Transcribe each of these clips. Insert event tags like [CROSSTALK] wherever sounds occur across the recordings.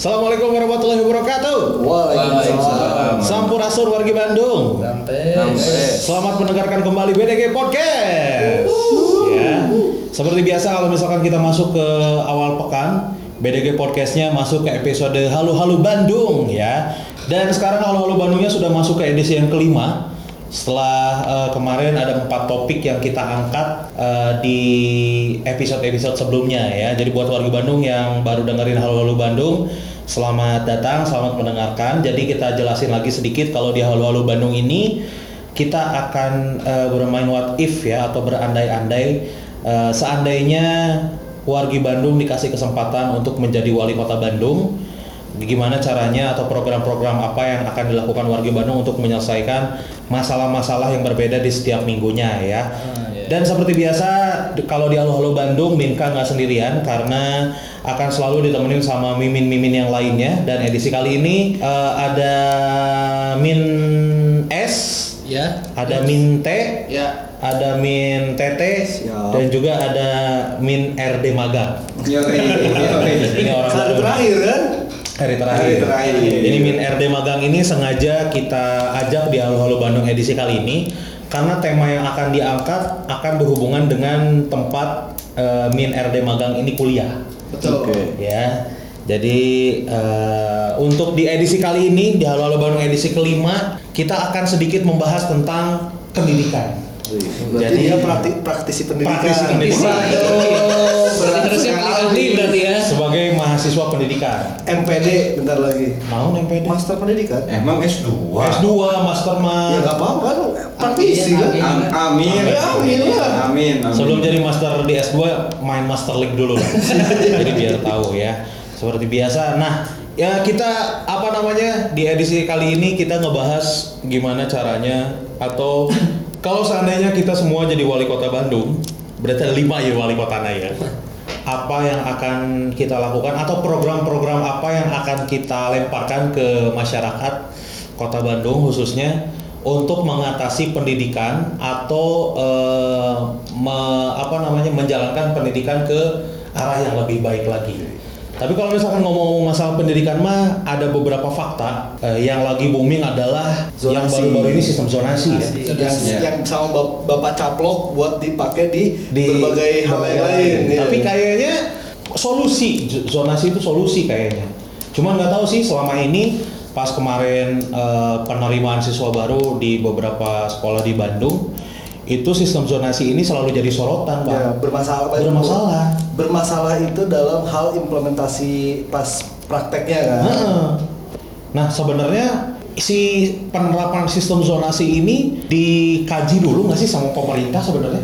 Assalamualaikum warahmatullahi wabarakatuh. Waalaikumsalam. Sampurasun wargi Bandung. Selamat mendengarkan kembali BDG Podcast. Ya. Seperti biasa kalau misalkan kita masuk ke awal pekan, BDG Podcastnya masuk ke episode Halo Halo Bandung ya. Dan sekarang Halo Halo Bandungnya sudah masuk ke edisi yang kelima. Setelah eh, kemarin ada empat topik yang kita angkat eh, di episode-episode sebelumnya ya. Jadi buat warga Bandung yang baru dengerin Halo Halo Bandung, selamat datang, selamat mendengarkan. Jadi kita jelasin lagi sedikit kalau di Halo Halo Bandung ini kita akan eh, bermain what if ya atau berandai-andai Eh, seandainya wargi Bandung dikasih kesempatan untuk menjadi wali kota Bandung, gimana caranya atau program-program apa yang akan dilakukan wargi Bandung untuk menyelesaikan masalah-masalah yang berbeda di setiap minggunya ya. Dan seperti biasa kalau di Halo Halo Bandung Minka nggak sendirian karena akan selalu ditemenin sama mimin-mimin yang lainnya dan edisi kali ini eh, ada Min S, Ya. ada Min T, Ya. ada Min TT Siap. dan juga ada Min RD Magang. Ini orang Kali baru. terakhir kan? Hari terakhir. Hari terakhir. Ini Min RD Magang ini sengaja kita ajak di Halo Halo Bandung edisi kali ini karena tema yang akan diangkat akan berhubungan dengan tempat eh, Min RD Magang ini kuliah. Betul. Oke. Ya. Jadi eh, untuk di edisi kali ini di Halo Halo Bandung edisi kelima kita akan sedikit membahas tentang pendidikan. Berarti Jadi- dia prakti, praktisi pendidikan. Praktisi pendidikan. Waduh, berarti harusnya sekali. paling ahli berarti ya. Sebagai mahasiswa pendidikan. MPD bentar lagi. Mau pede? Master pendidikan. Emang S2? S2, master Ya mah. nggak apa-apa kan praktisi kan. Am- amin. Ya, amin. Amin. amin. Sebelum jadi master di S2 main Master League dulu [LAUGHS] jadi biar tahu ya. Seperti biasa. Nah, ya kita apa namanya di edisi kali ini kita ngebahas gimana caranya atau kalau seandainya kita semua jadi wali kota Bandung, berarti ada lima ya wali kotanya ya. Apa yang akan kita lakukan atau program-program apa yang akan kita lemparkan ke masyarakat kota Bandung khususnya untuk mengatasi pendidikan atau eh, me- apa namanya menjalankan pendidikan ke arah yang lebih baik lagi. Tapi kalau misalkan ngomong masalah pendidikan mah ada beberapa fakta Eh, yang lagi booming adalah yang Zonasi. baru-baru ini sistem zonasi ya. Yang, Ya. yang sama bap- bapak caplok buat dipakai di, Di berbagai hal yang lain. ya. Tapi kayaknya solusi zonasi itu solusi kayaknya. Cuman nggak tahu sih selama ini pas kemarin eh, penerimaan siswa baru di beberapa sekolah di Bandung itu sistem zonasi ini selalu jadi sorotan, Pak. ya, bermasalah. Bermasalah. Bermasalah itu dalam hal implementasi pas prakteknya kan. Heeh. Nah, sebenarnya si penerapan sistem zonasi ini dikaji dulu nggak sih sama pemerintah sebenarnya?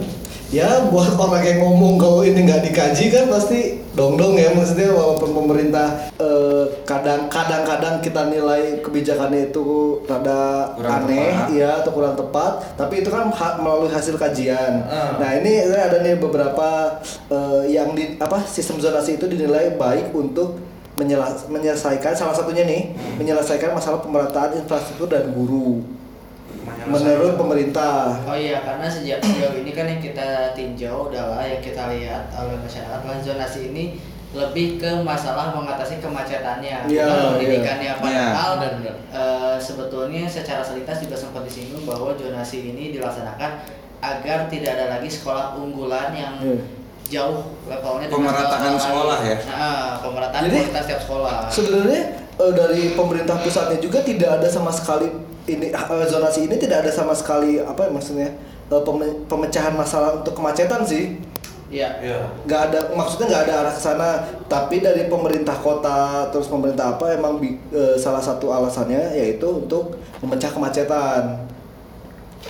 Ya buat orang yang ngomong kalau ini nggak dikaji kan pasti dong-dong ya maksudnya walaupun pemerintah eh, kadang kadang-kadang kita nilai kebijakannya itu rada Kurang aneh tepat. ya atau kurang tepat tapi itu kan ha- melalui hasil kajian. Ah. Nah ini ada nih beberapa eh, yang di apa sistem zonasi itu dinilai baik untuk menyelesaikan salah satunya nih menyelesaikan masalah pemerataan infrastruktur dan guru menurut pemerintah. Oh iya, karena sejak sejauh ini kan yang kita tinjau adalah yang kita lihat oleh masyarakat adalah zonasi ini lebih ke masalah mengatasi kemacetannya, Iya, bukan pendidikannya. iya. Padahal Benar-benar. eh, sebetulnya secara selintas juga sempat disinggung bahwa zonasi ini dilaksanakan agar tidak ada lagi sekolah unggulan yang Iya. jauh levelnya dengan Pemerataan sekolah ya? Nah, pemerataan Jadi, kualitas setiap sekolah. Sebenarnya eh, dari pemerintah pusatnya juga tidak ada sama sekali ini eh, zonasi ini tidak ada sama sekali apa ya maksudnya eh, peme- pemecahan masalah untuk kemacetan sih. Iya. nggak ada maksudnya nggak ada arah ke sana tapi dari pemerintah kota terus pemerintah apa emang bi- eh, salah satu alasannya yaitu untuk memecah kemacetan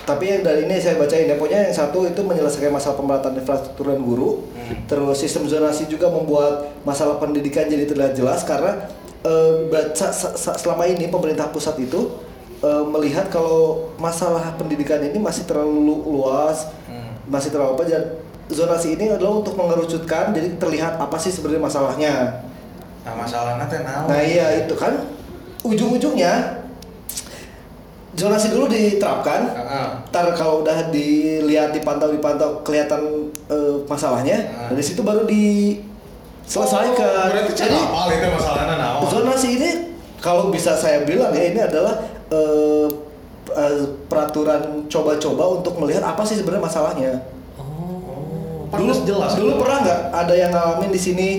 tapi yang dari ini saya bacain ya pokoknya yang satu itu menyelesaikan masalah pemerataan infrastruktur dan guru terus sistem zonasi juga membuat masalah pendidikan jadi terlihat jelas karena sa- selama ini pemerintah pusat itu eh, melihat kalau masalah pendidikan ini masih terlalu lu- luas masih terlalu apa dan zonasi ini adalah untuk mengerucutkan jadi terlihat apa sih sebenarnya masalahnya Nah, masalahnya teh naon? nah iya itu kan ujung-ujungnya zonasi dulu diterapkan Heeh. ntar kalau udah dilihat dipantau dipantau kelihatan eh, masalahnya Ah. dari situ baru di selesaikan. Oh, Jadi apa itu masalahnya naon? zonasi ini kalau bisa saya bilang ya ini adalah eh, eh, peraturan coba-coba untuk melihat apa sih sebenarnya masalahnya. Oh, Dulu jelas. Dulu pernah nggak ada yang ngalamin di sini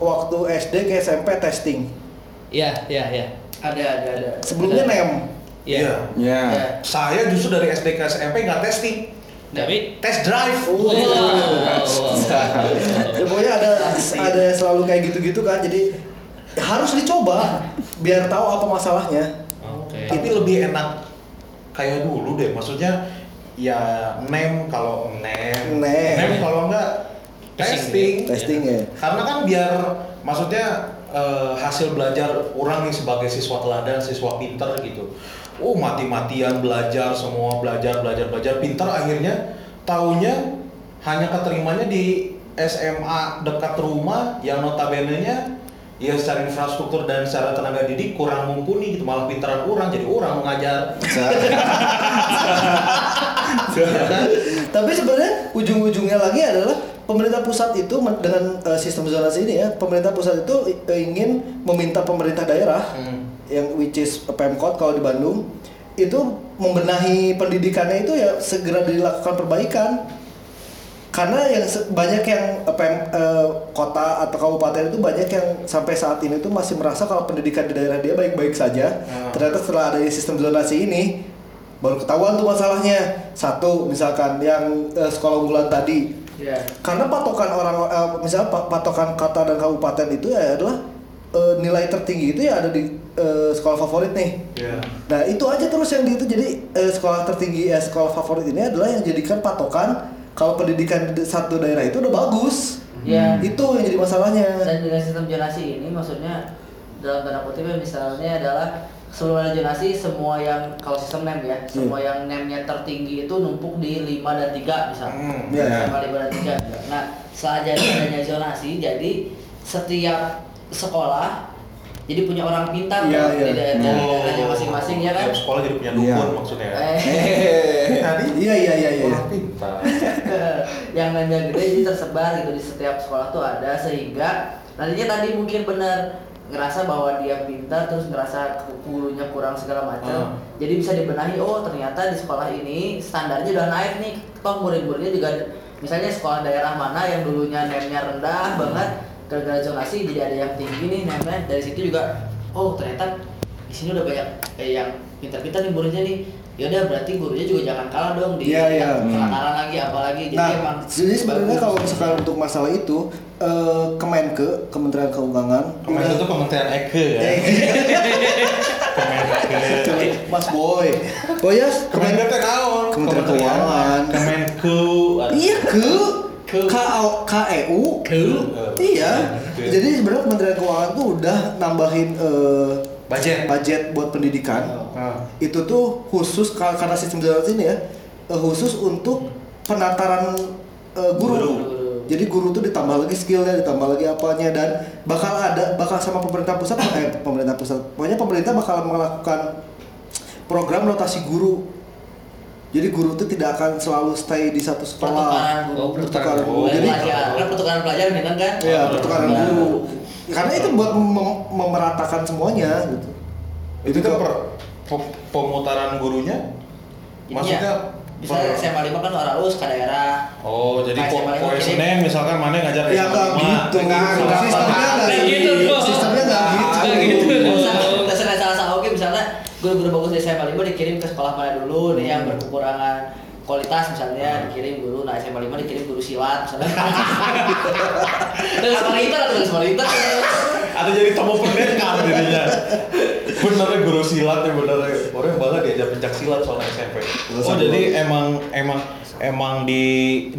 waktu SD ke SMP testing? Iya, iya, iya. Ada, ada, ada. Sebelumnya Ada. nem. Iya. Ya. Iya. Saya justru dari SD ke SMP nggak testing, Tapi tes drive. Oh, [LAUGHS] Ya, pokoknya ada ada selalu kayak gitu-gitu kan. Jadi harus dicoba biar tahu apa masalahnya. Oke. Tapi lebih enak kayak dulu deh. Maksudnya ya nem kalau nem, Nem. kalau enggak testing. Testing ya. Karena kan biar maksudnya eh, hasil belajar orang nih sebagai siswa teladan, siswa pinter gitu. Oh mati-matian belajar semua belajar belajar belajar pinter akhirnya taunya hanya keterimanya di SMA dekat rumah yang notabene-nya ya secara infrastruktur dan secara tenaga didik kurang mumpuni gitu malah pintaran orang jadi orang mengajar kan? [LAUGHS] Tapi sebenarnya ujung-ujungnya lagi adalah pemerintah pusat itu dengan eh, sistem zonasi ini ya, pemerintah pusat itu eh, ingin meminta pemerintah daerah Hmm. yang which is Pemkot kalau di Bandung itu membenahi pendidikannya itu ya segera dilakukan perbaikan. Karena yang banyak yang pem, eh, kota atau kabupaten itu banyak yang sampai saat ini tuh masih merasa kalau pendidikan di daerah dia baik-baik saja. Hmm. Ternyata setelah ada sistem zonasi ini baru ketahuan tuh masalahnya. Satu misalkan yang eh, sekolah unggulan tadi Iya. karena patokan orang eh, misalnya pa- patokan kota dan kabupaten itu ya adalah eh, nilai tertinggi itu ya ada di eh, sekolah favorit nih. Iya. Nah itu aja terus yang di itu jadi eh, sekolah tertinggi eh, sekolah favorit ini adalah yang jadikan patokan kalau pendidikan di satu daerah itu udah bagus. Iya. Itu yang jadi masalahnya. Dan dengan sistem zonasi ini maksudnya dalam tanda kutip ya, misalnya adalah sebelum ada zonasi semua yang kalau sistem NEM ya, semua yang NEM-nya tertinggi itu numpuk di 5 dan 3 misalnya. Hmm, Iya. Sama 5 dan 3. Nah, setelah jadi adanya zonasi, jadi setiap sekolah jadi punya orang pintar Iya, tuh iya. di daerahnya masing-masing ya kan. Sekolah jadi punya dukun Iya. maksudnya. Eh, [LAUGHS] Tadi Iya iya iya iya. orang pintar. [LAUGHS] yang nanya gede jadi tersebar gitu di setiap sekolah tuh ada sehingga nantinya tadi mungkin benar ngerasa bahwa dia pintar terus ngerasa gurunya kurang segala macam Ah. jadi bisa dibenahi oh ternyata di sekolah ini standarnya udah naik nih toh murid-muridnya juga misalnya sekolah daerah mana yang dulunya nemnya rendah banget gara-gara zonasi jadi ada yang tinggi nih nemnya dari situ juga oh ternyata di sini udah banyak eh, yang pintar-pintar nih muridnya nih yaudah berarti gurunya juga jangan kalah dong di Iya, iya. kelakaran lagi apalagi jadi Nah, emang jadi sebenarnya kalau misalkan untuk masalah itu eh, Kemenke Kementerian Keuangan Kemarin itu Kementerian Eke ya. [LAUGHS] Kemenke. Mas Boy. Oh ya, Kemenke teh naon? Kementerian Keuangan. Kemenku. Iya ke Ke. K K E U Ke. Iya. Ke. Jadi sebenarnya Kementerian Keuangan tuh udah nambahin eh, Budget. budget buat pendidikan. Ah. Itu tuh khusus kar- karena sistem zonasi ini ya, eh, khusus untuk penataran eh, guru. Guru. Jadi guru tuh ditambah lagi skillnya, ditambah lagi apanya dan bakal ada bakal sama pemerintah pusat eh pemerintah pusat. Pokoknya pemerintah bakal melakukan program rotasi guru. Jadi guru tuh tidak akan selalu stay di satu pertukaran sekolah. guru Pertukaran guru. Jadi pelajar, kan pertukaran pelajar kan kan? ya pertukaran Nah, guru. Karena itu buat mem- memeratakan semuanya gitu. Itu kan per, pe- pemutaran gurunya. Maksudnya Misalnya per- SMA 5 kan Oralus ke daerah. Oh, jadi Kayak po SMA poe kirim. Senin misalkan mana ngajar Ya SMA nggak gitu. Enggak, Sistemnya nggak gitu dong. Sistemnya nggak gitu. Nggak gitu. Misalnya salah salah oke misalnya guru-guru bagus SMA 5 dikirim ke sekolah mana dulu nih yang berkekurangan kualitas misalnya dikirim guru nah SMA 5 dikirim guru silat misalnya. Terus sama itu atau sama itu. Atau jadi tomo pendekar jadinya. Benernya guru silat ya bener orang banget diajar pencak silat soalnya SMP. Oh jadi emang emang emang di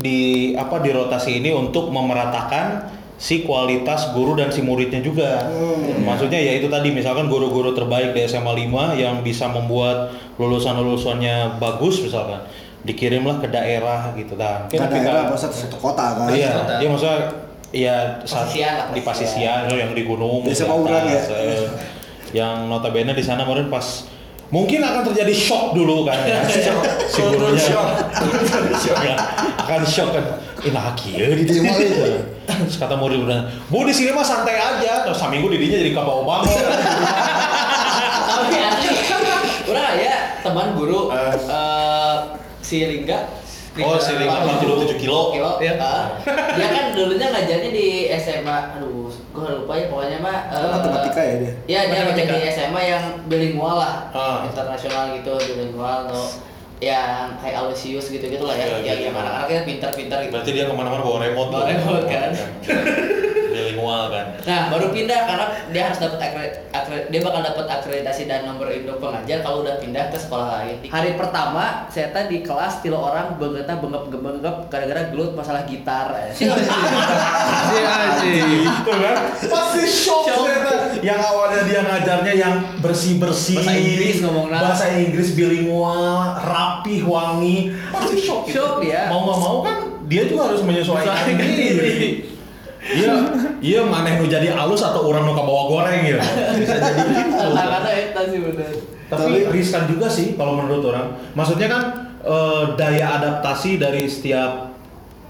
di apa di rotasi ini untuk memeratakan si kualitas guru dan si muridnya juga. Hmm. Maksudnya ya itu tadi misalkan guru-guru terbaik di SMA 5 yang bisa membuat lulusan-lulusannya bagus misalkan dikirimlah ke daerah gitu kan. Ke daerah apa satu, satu kota kan. Iya, kota. dia maksudnya ya saat- Pasisian lah, di pasisian. yang di gunung Di atas, ya. eh, yang notabene di sana kemarin pas mungkin akan terjadi shock dulu kan [LAUGHS] ya. si gurunya ya, akan shock kan ini laki ya diterima itu terus kata murid murid bu di sini mah santai aja terus seminggu didinya jadi kapal obama [LAUGHS] Tapi asli, kurang ya teman guru Eh. eh, si Lingga. Oh, si Lingga, Pak 47 kilo. kilo. Iya. Ah. dia kan dulunya ngajarnya di SMA. Aduh, gue lupa ya pokoknya mah. eh, Matematika ya dia? Iya, dia Matematika. di SMA yang bilingual lah, Ah. internasional gitu, bilingual no yang kayak Aloysius gitu-gitu lah ya, Iya, yang iya. yang anak-anaknya pintar-pintar gitu. berarti dia ke mana-mana bawa remote Bawa tuh. remote, kan. bilingual kan Nah, baru pindah karena dia harus dapat dia bakal dapat akreditasi dan nomor induk pengajar kalau udah pindah ke sekolah lain. Hari pertama, saya tadi di kelas tilu orang bengeta bengep bengep gara-gara gelut masalah gitar. Si [LAUGHS] anjing. itu kan pasti shock, yang awalnya dia ngajarnya yang bersih bersih Bahasa Inggris ngomongnya. bahasa Inggris bilingual rapih wangi pasti shock gitu. Shock dia. mau nggak mau kan dia juga harus menyesuaikan diri iya [LAUGHS] iya mana nu jadi alus atau orang nu bawa goreng ya bisa jadi gitu Kata-kata itu sih bener. tapi riskan juga sih kalau menurut orang maksudnya kan eh, daya adaptasi dari setiap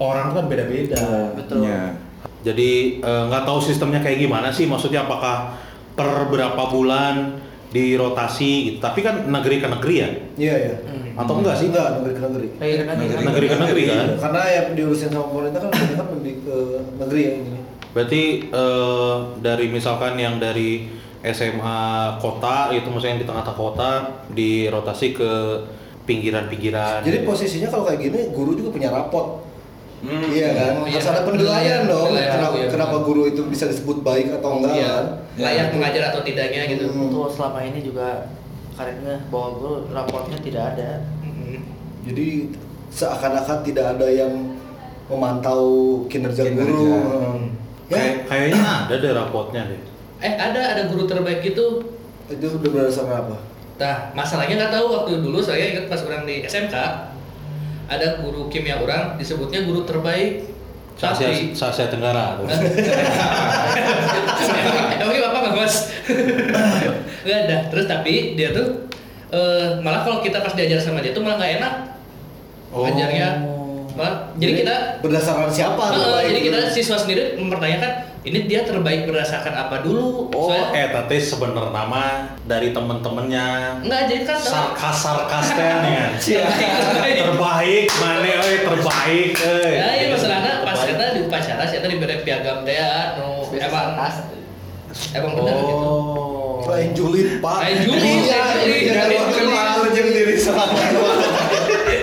orang kan beda-beda Betul. Iya. jadi eh, nggak tahu sistemnya kayak gimana sih, maksudnya apakah per berapa bulan dirotasi gitu. Tapi kan negeri ke negeri ya, Iya iya. atau enggak sih? Enggak, negeri ke negeri. Kayak kan Negeri ke negeri kan. Karena yang diurusin sama pemerintah kan lebih kan lebih ke negeri ya ini. Berarti eh, dari misalkan yang dari SMA kota itu maksudnya yang di tengah-tengah kota dirotasi ke pinggiran-pinggiran. Jadi posisinya kalau kayak gini guru juga punya rapot. Hmm. Iya kan? Iya. Harus ada penilaian dong. Penilaian, Kenapa, iya. kenapa guru itu bisa disebut baik atau enggak Iya. kan? Layak mengajar atau tidaknya gitu. Hmm. Tuh selama ini juga karetnya bahwa gue raportnya tidak ada. Mm. Jadi seakan-akan tidak ada yang memantau kinerja, Kinerja. guru. Hmm. Ya, Kayak- kayaknya ada deh rapotnya deh. Eh ada ada guru terbaik gitu. itu udah berdasarkan apa? Nah masalahnya nggak tahu waktu dulu saya ingat pas orang di SMK ada guru kimia orang disebutnya guru terbaik. Tapi Asia Tenggara. tuh. Emangnya bapak nggak bos? Nggak ada. Terus tapi dia tuh eh, malah kalau kita pas diajar sama dia tuh malah nggak enak. Oh. Ajarnya malah jadi kita berdasarkan siapa? Terbaik jadi kita siswa sendiri mempertanyakan ini dia terbaik berdasarkan apa dulu? Oh, Soalnya- eh tapi sebenarnya nama dari temen-temennya enggak jadi kan sarkas teh nih kan. Terbaik. mana eh terbaik eh Ya, iya masalahnya pas kita di upacara saya tadi beri piagam teh ya, nu emang emang benar gitu. oh Lain julid pak. Lain julid, Iya, jangan jeung diri sendiri.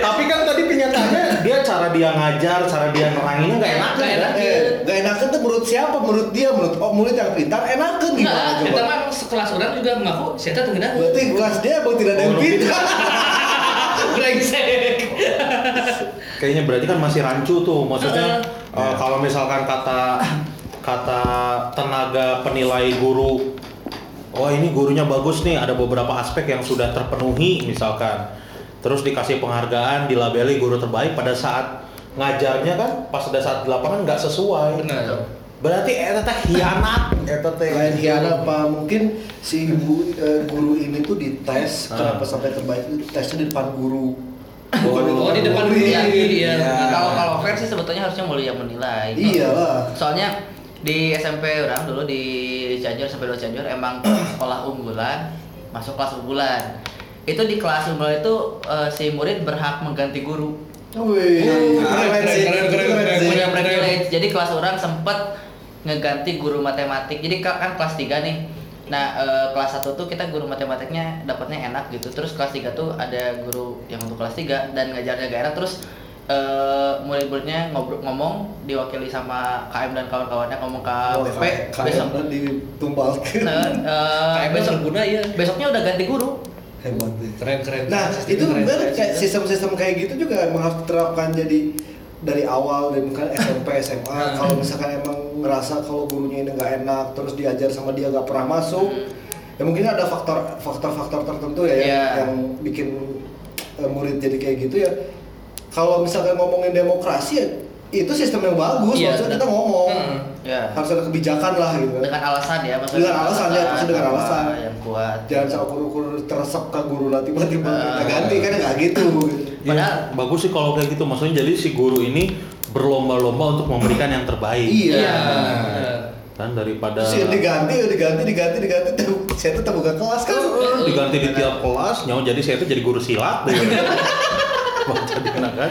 tapi kan tadi kenyataannya dia cara dia ngajar cara dia neranginnya nggak enak Nggak enak. Eh, gak enakan tuh menurut siapa? Menurut dia, menurut oh murid yang pintar enakan gimana Enggak, kita coba? mah sekelas orang juga mengaku saya tuh tengenah. Berarti kelas dia emang tidak ada yang pintar. [LAUGHS] Brengsek. kayaknya berarti kan masih rancu tuh maksudnya Heeh. eh, kalau misalkan kata kata tenaga penilai guru oh ini gurunya bagus nih ada beberapa aspek yang sudah terpenuhi misalkan terus dikasih penghargaan dilabeli guru terbaik pada saat ngajarnya kan pas pada saat di lapangan nggak sesuai Benar. berarti eta teh hianat eta teh Kayak Diana apa mungkin si ibu eh, guru ini tuh dites Ah. kenapa sampai terbaik itu tesnya di depan guru. [LAUGHS] Oh, di depan guru Iya, iya. Nah, kalau kalau fair sih sebetulnya harusnya mulia yang menilai. Iyalah. Soalnya di SMP orang dulu di Cianjur sampai dua Cianjur emang [CLEARS THROAT] sekolah unggulan masuk kelas unggulan. Itu di kelas unggulan itu eh, si murid berhak mengganti guru. Wih, Oh, keren sih. keren, keren, Itu keren, sih. Punya keren. privilege. Jadi kelas orang sempet ngeganti guru matematik. Jadi ka- kan kelas 3 nih. Nah, eh, kelas 1 tuh kita guru matematiknya dapatnya enak gitu. Terus kelas 3 tuh ada guru yang untuk kelas 3 dan ngajarnya gak enak terus eh, murid-muridnya ngobrol ngomong diwakili sama KM dan kawan-kawannya ngomong ke Oh, BP besok kayak ditumbalkan. Nah, eh, Kayak besok guna ya. besoknya udah ganti guru. Hebat deh. Keren keren. Nah, Sistem itu keren. benar kayak sistem-sistem kayak gitu juga emang harus diterapkan jadi dari awal dari bukan SMP SMA [LAUGHS] Hmm. kalau misalkan emang ngerasa kalau gurunya ini nggak enak terus diajar sama dia nggak pernah masuk ya mungkin ada faktor faktor-faktor tertentu ya yang, Iya. yang bikin eh, murid jadi kayak gitu ya kalau misalkan ngomongin demokrasi ya itu sistem yang bagus Iya, maksudnya kita ngomong Hmm. Ya. harus ada kebijakan lah gitu kan Dengan alasan ya, maksudnya. Dengan alasan, ya, maksudnya dengan alasan. Yang kuat. jangan sama ukur-ukur teresep ke guru lah tiba-tiba kita ganti kan nggak gitu Ya, Padahal- bagus sih kalau kayak gitu. Maksudnya jadi si guru ini berlomba-lomba untuk memberikan yang terbaik. iya Iya. bener. Kan daripada Terus ya diganti, ya diganti, diganti, diganti. Tuh, Saya tuh terbuka kelas kan. diganti di tiap kelas, nyawa jadi saya itu jadi guru silat deh. [LAUGHS] Anak kan.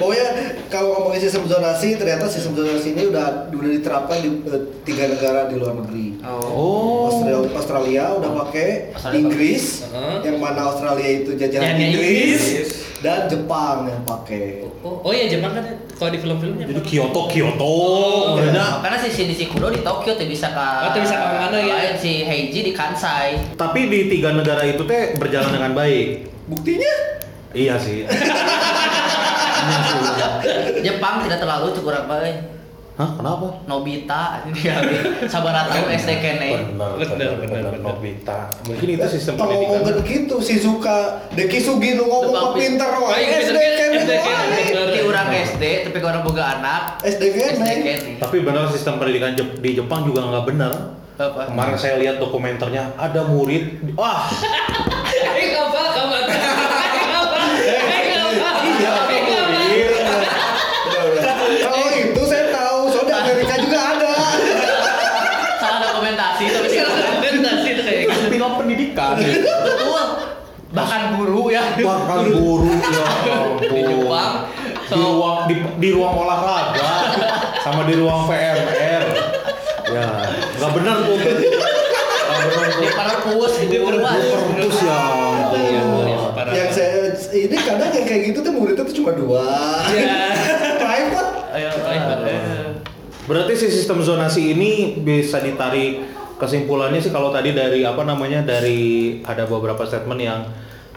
Pokoknya kalau ngomongin sistem zonasi, ternyata sistem zonasi ini udah udah diterapkan di eh, tiga negara di luar negeri. Oh. Australia, Australia udah pakai Australia Inggris, Heeh. yang mana Australia itu jajahan Inggris, Inggris. dan Jepang yang pakai. Oh, oh iya Jepang kan kalau di film-filmnya. Jadi Kyoto Kyoto. Oh, Bener. Karena si Shinichi Kudo di Tokyo tuh bisa ke Oh, tuh bisa ke mana ya? Lain si Heiji di Kansai. Tapi di tiga negara itu teh berjalan dengan baik. Buktinya [LAUGHS] Iya sih. Iya sih. Jepang tidak terlalu cukup apa eh. Hah, kenapa? Nobita [LAUGHS] dia sabar tahu SD kene. Benar, bener, bener. Nobita. Mungkin itu sistem kalau ngomong pendidikan. gitu Shizuka Deki Sugi nu ngomong pinter Oh, wae iya, SD pinter, kene SD kene. wae. Bener. Di urang SD tapi kalau orang boga anak SD kene. Tapi benar sistem pendidikan di Jepang juga nggak benar. Apa? Kemarin saya lihat dokumenternya ada murid, wah [LAUGHS] [LAUGHS] ya. Bahkan guru ya. Di Jepang. di ruang di, di ruang olahraga sama di ruang VRR. Ya, nggak benar tuh. Nggak benar Di tuh. perpus di perpus. Perpus ya Iya, ampun. iya, parah. Yang saya ini kadang yang kayak gitu tuh muridnya tuh cuma dua. Iya. [LAUGHS] Private. Ayo, ayo. Berarti si sistem zonasi ini bisa ditarik kesimpulannya sih kalau tadi dari apa namanya dari ada beberapa statement yang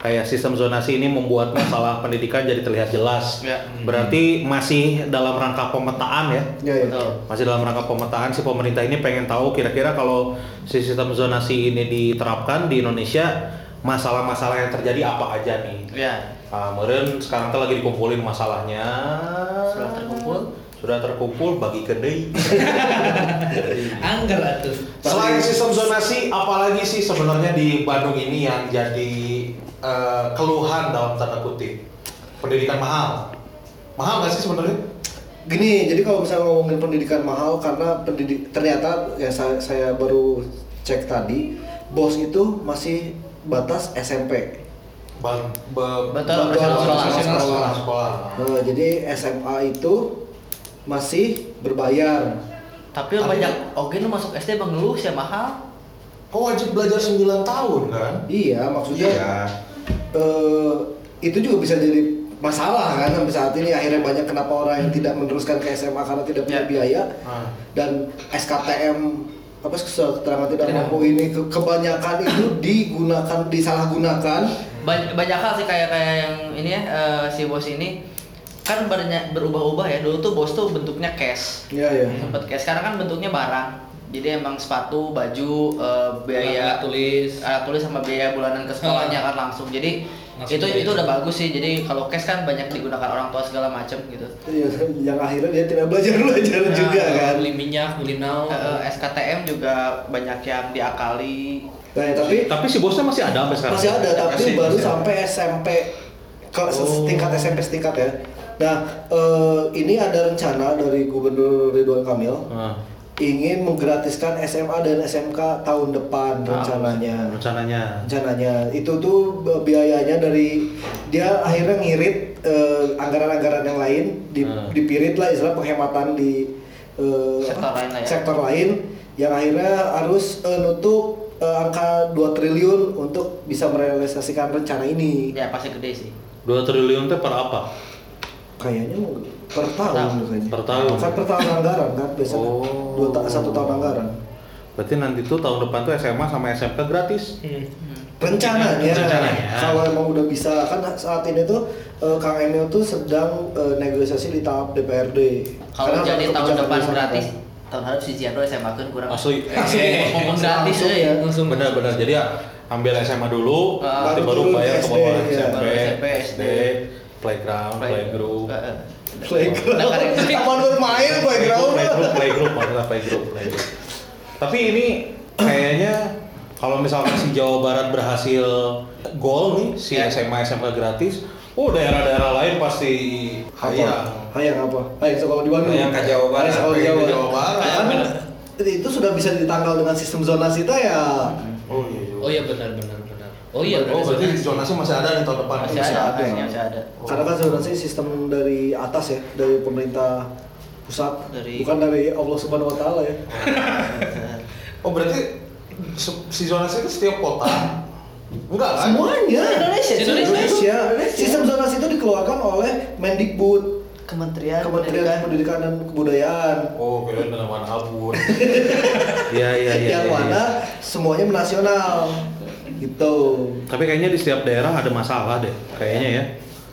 kayak sistem zonasi ini membuat masalah pendidikan jadi terlihat jelas. Ya. Berarti masih dalam rangka pemetaan ya. Ya, ya. Betul. Masih dalam rangka pemetaan si pemerintah ini pengen tahu kira-kira kalau si sistem zonasi ini diterapkan di Indonesia masalah-masalah yang terjadi apa aja nih. Ya. Ah, meren sekarang tuh lagi dikumpulin masalahnya. Sudah terkumpul. Sudah terkumpul bagi kedai. [LAUGHS] Angger atuh. Selain sistem zonasi, apalagi sih sebenarnya di Bandung ini yang jadi eh, keluhan dalam tanda kutip pendidikan mahal? Mahal nggak sih sebenarnya? Gini, jadi kalau misalnya ngomongin pendidikan mahal karena pendidik ternyata ya saya, saya baru cek tadi, bos itu masih batas SMP. Bantuan operasional sekolah. operasional sekolah. sekolah. Nah, jadi SMA itu masih berbayar. Tapi banyak oke lu masuk SD mengeluh sih mahal. Kok wajib belajar 9 tahun kan? Iya, maksudnya eh, itu juga bisa jadi masalah kan sampai saat ini akhirnya banyak kenapa orang yang tidak meneruskan ke SMA karena tidak punya Ya. biaya Ah. dan SKTM apa keterangan tidak mampu ini ke- kebanyakan itu digunakan disalahgunakan Banyak, banyak hal sih kayak kayak yang ini ya eh, si bos ini kan banyak berubah-ubah ya. Dulu tuh bos tuh bentuknya cash. ya ya Sempet cash. Sekarang kan bentuknya barang. Jadi emang sepatu, baju, eh, biaya Alat tulis. alat tulis sama biaya bulanan ke sekolahnya kan langsung. Jadi Langsung itu itu udah bagus sih. Jadi kalau cash kan banyak digunakan orang tua segala macam gitu. Iya, yang akhirnya dia tidak belajar [LAUGHS] belajar Nah, juga kan Beli minyak, beli naon. Eh, eh, SKTM juga banyak yang diakali. nah ya, tapi Tapi si bosnya masih ada sampai sekarang. masih ada tapi Masih, baru masih ada. sampai SMP ke Oh. setingkat SMP setingkat ya nah eh, ini ada rencana dari Gubernur Ridwan Kamil Ah, ingin menggratiskan SMA dan SMK tahun depan rencananya rencananya. rencananya itu tuh eh, biayanya dari dia akhirnya ngirit eh, anggaran-anggaran yang lain di, Hmm. dipirit lah istilah penghematan di eh, Sektor apa? lain lah ya. sektor lain yang akhirnya harus eh, nutup eh, angka 2 triliun untuk bisa merealisasikan rencana ini Ya pasti gede sih. 2 triliun teh per apa? kayaknya mau per tahun kayaknya. Per tahun. kan per tahun anggaran kan biasanya Oh. dua ta- satu tahun anggaran Berarti nanti tuh tahun depan tuh SMA sama SMK gratis. Hmm. rencananya, Rencananya. kalau emang udah bisa kan saat ini tuh eh, Kang Emil tuh sedang eh, negosiasi di tahap DPRD Kalau Karena jadi tahun depan gratis, kan. tahun harus si Jiano SMA kan kurang. Asli. Eh, ngomong gratis Langsung euy. ya. Langsung Benar-benar. Jadi ya ambil SMA dulu, nanti baru baru bayar ke bawah. SMP, SMP, SD, playground, Play- playgroup. Playground. Nah, Taman bermain playground. playgroup playgroup maksudnya playgroup playgroup tapi ini kayaknya kalau misalkan si Jawa Barat berhasil gol nih si Ya. SMA SMK gratis oh daerah-daerah lain pasti hayang Hayang apa? Hayang sekolah di Bandung. Hayang ke Jawa Barat, Hayang sekolah di Jawa, ke Jawa Barat. Ya, kan itu sudah bisa ditangkal dengan sistem zonasi kita ya. oh iya juga. Oh iya benar benar benar. Oh iya oh berarti zonasi masih ada nih tahun depan Masih Masih ada, ada. masih ada. Karena kan zonasi sistem dari atas ya, dari pemerintah pusat, Dari- bukan dari Allah Subhanahu Wa Taala ya. [LAUGHS] oh berarti si zonasi itu setiap kota enggak kan Semuanya. Indonesia, Indonesia. Indonesia. Sistem zonasi itu dikeluarkan oleh Mendikbud, Kementerian, Kementerian Pendidikan dan Kebudayaan. oh kirain tanaman abun [LAUGHS] iya iya iya yang iya, iya. mana semuanya nasional gitu. tapi kayaknya di setiap daerah ada masalah deh kayaknya ya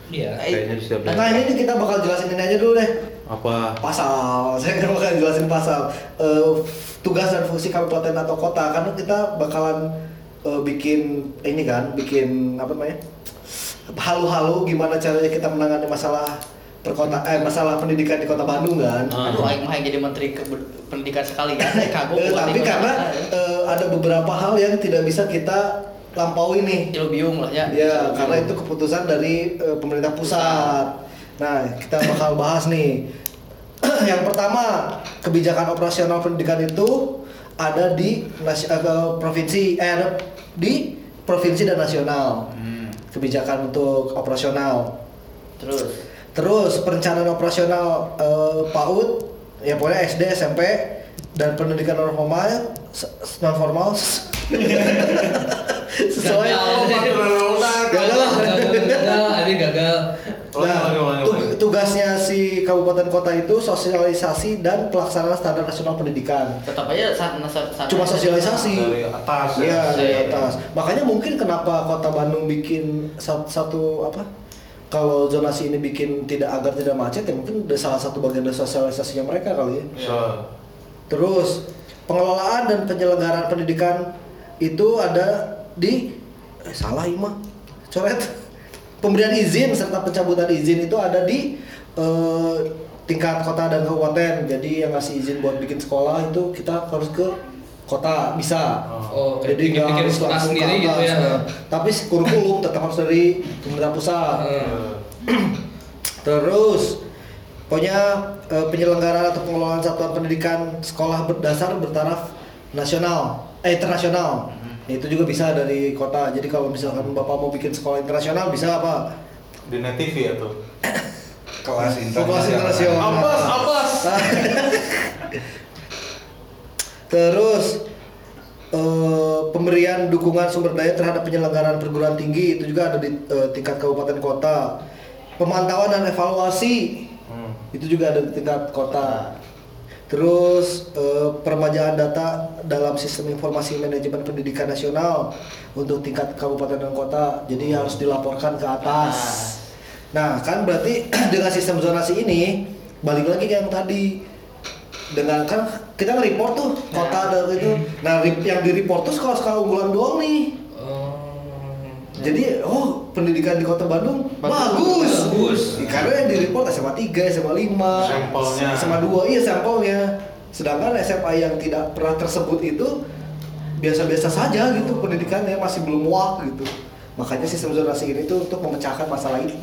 Iya. kayaknya di setiap Nah daerah ini kita bakal jelasin ini aja dulu deh apa pasal. [LAUGHS] Saya nggak bakal jelasin pasal Eh, tugas dan fungsi kabupaten atau kota karena kita bakalan eh, bikin ini kan, bikin apa namanya halu-halu gimana caranya kita menangani masalah perkota eh masalah pendidikan di kota Bandung kan. Ah. Aduh, Aing mah jadi menteri Ke- pendidikan sekali ya. Saya kagum. Eh, tapi karena ya. eh, ada beberapa hal yang tidak bisa kita lampaui nih. Ilubiung lah ya. Ya, karena itu keputusan dari eh, pemerintah pusat. Nah, kita bakal bahas nih. [CLEARS THROAT] yang pertama, kebijakan operasional pendidikan itu ada di nasi- eh, ke provinsi eh di provinsi dan nasional. Kebijakan untuk operasional. Terus Terus perencanaan operasional eh, PAUD ya pokoknya SD, SMP dan pendidikan non formal non formal sesuai Gagal. Nah, tugasnya si kabupaten kota itu sosialisasi dan pelaksanaan standar nasional pendidikan. tetap aja saat saat Cuma sosialisasi. dari atas ya. Iya, dari Iya. atas. Makanya mungkin kenapa kota Bandung bikin satu, satu apa? Kalau zonasi ini bikin tidak agar tidak macet ya mungkin udah salah satu bagian dari sosialisasinya mereka kali ya. So, Terus pengelolaan dan penyelenggaraan pendidikan itu ada di eh, salah Ima coret. [LAUGHS] Pemberian izin serta pencabutan izin itu ada di eh, tingkat kota dan kabupaten. Jadi yang ngasih izin buat bikin sekolah itu kita harus ke kota bisa Oh, kayak jadi nggak harus langsung ke sendiri gitu ya. nah. tapi kurikulum tetap harus dari pemerintah pusat Hmm. Terus pokoknya eh, penyelenggaraan atau pengelolaan satuan pendidikan sekolah berdasar bertaraf nasional, eh internasional. Itu juga bisa dari kota. Jadi kalau misalkan Bapak mau bikin sekolah internasional bisa apa? di net TV ya tuh. [LAUGHS] Kelas Kelas internasional. Apas, apas. [LAUGHS] Terus eh, pemberian dukungan sumber daya terhadap penyelenggaraan perguruan tinggi itu juga ada di eh, tingkat kabupaten kota. Pemantauan dan evaluasi Hmm. itu juga ada di tingkat kota. Terus eh, peremajaan data dalam sistem informasi manajemen pendidikan nasional untuk tingkat kabupaten dan kota. Jadi harus dilaporkan ke atas. Nah, kan berarti [CLEARS THROAT] dengan sistem zonasi ini balik lagi ke yang tadi dengan kan kita nge-report tuh kota Nah. dan itu. Nah, rip- yang di-report tuh sekolah-sekolah unggulan doang nih. Oh. Jadi, oh pendidikan di kota Bandung Bagus. bagus. Bagus. Karena yang di report SMA 3, SMA 5, Sampelnya. SMA 2, iya sampelnya. Sedangkan SMA yang tidak pernah tersebut itu biasa-biasa saja gitu pendidikannya masih belum wah gitu. Makanya sistem zonasi ini tuh untuk memecahkan masalah itu.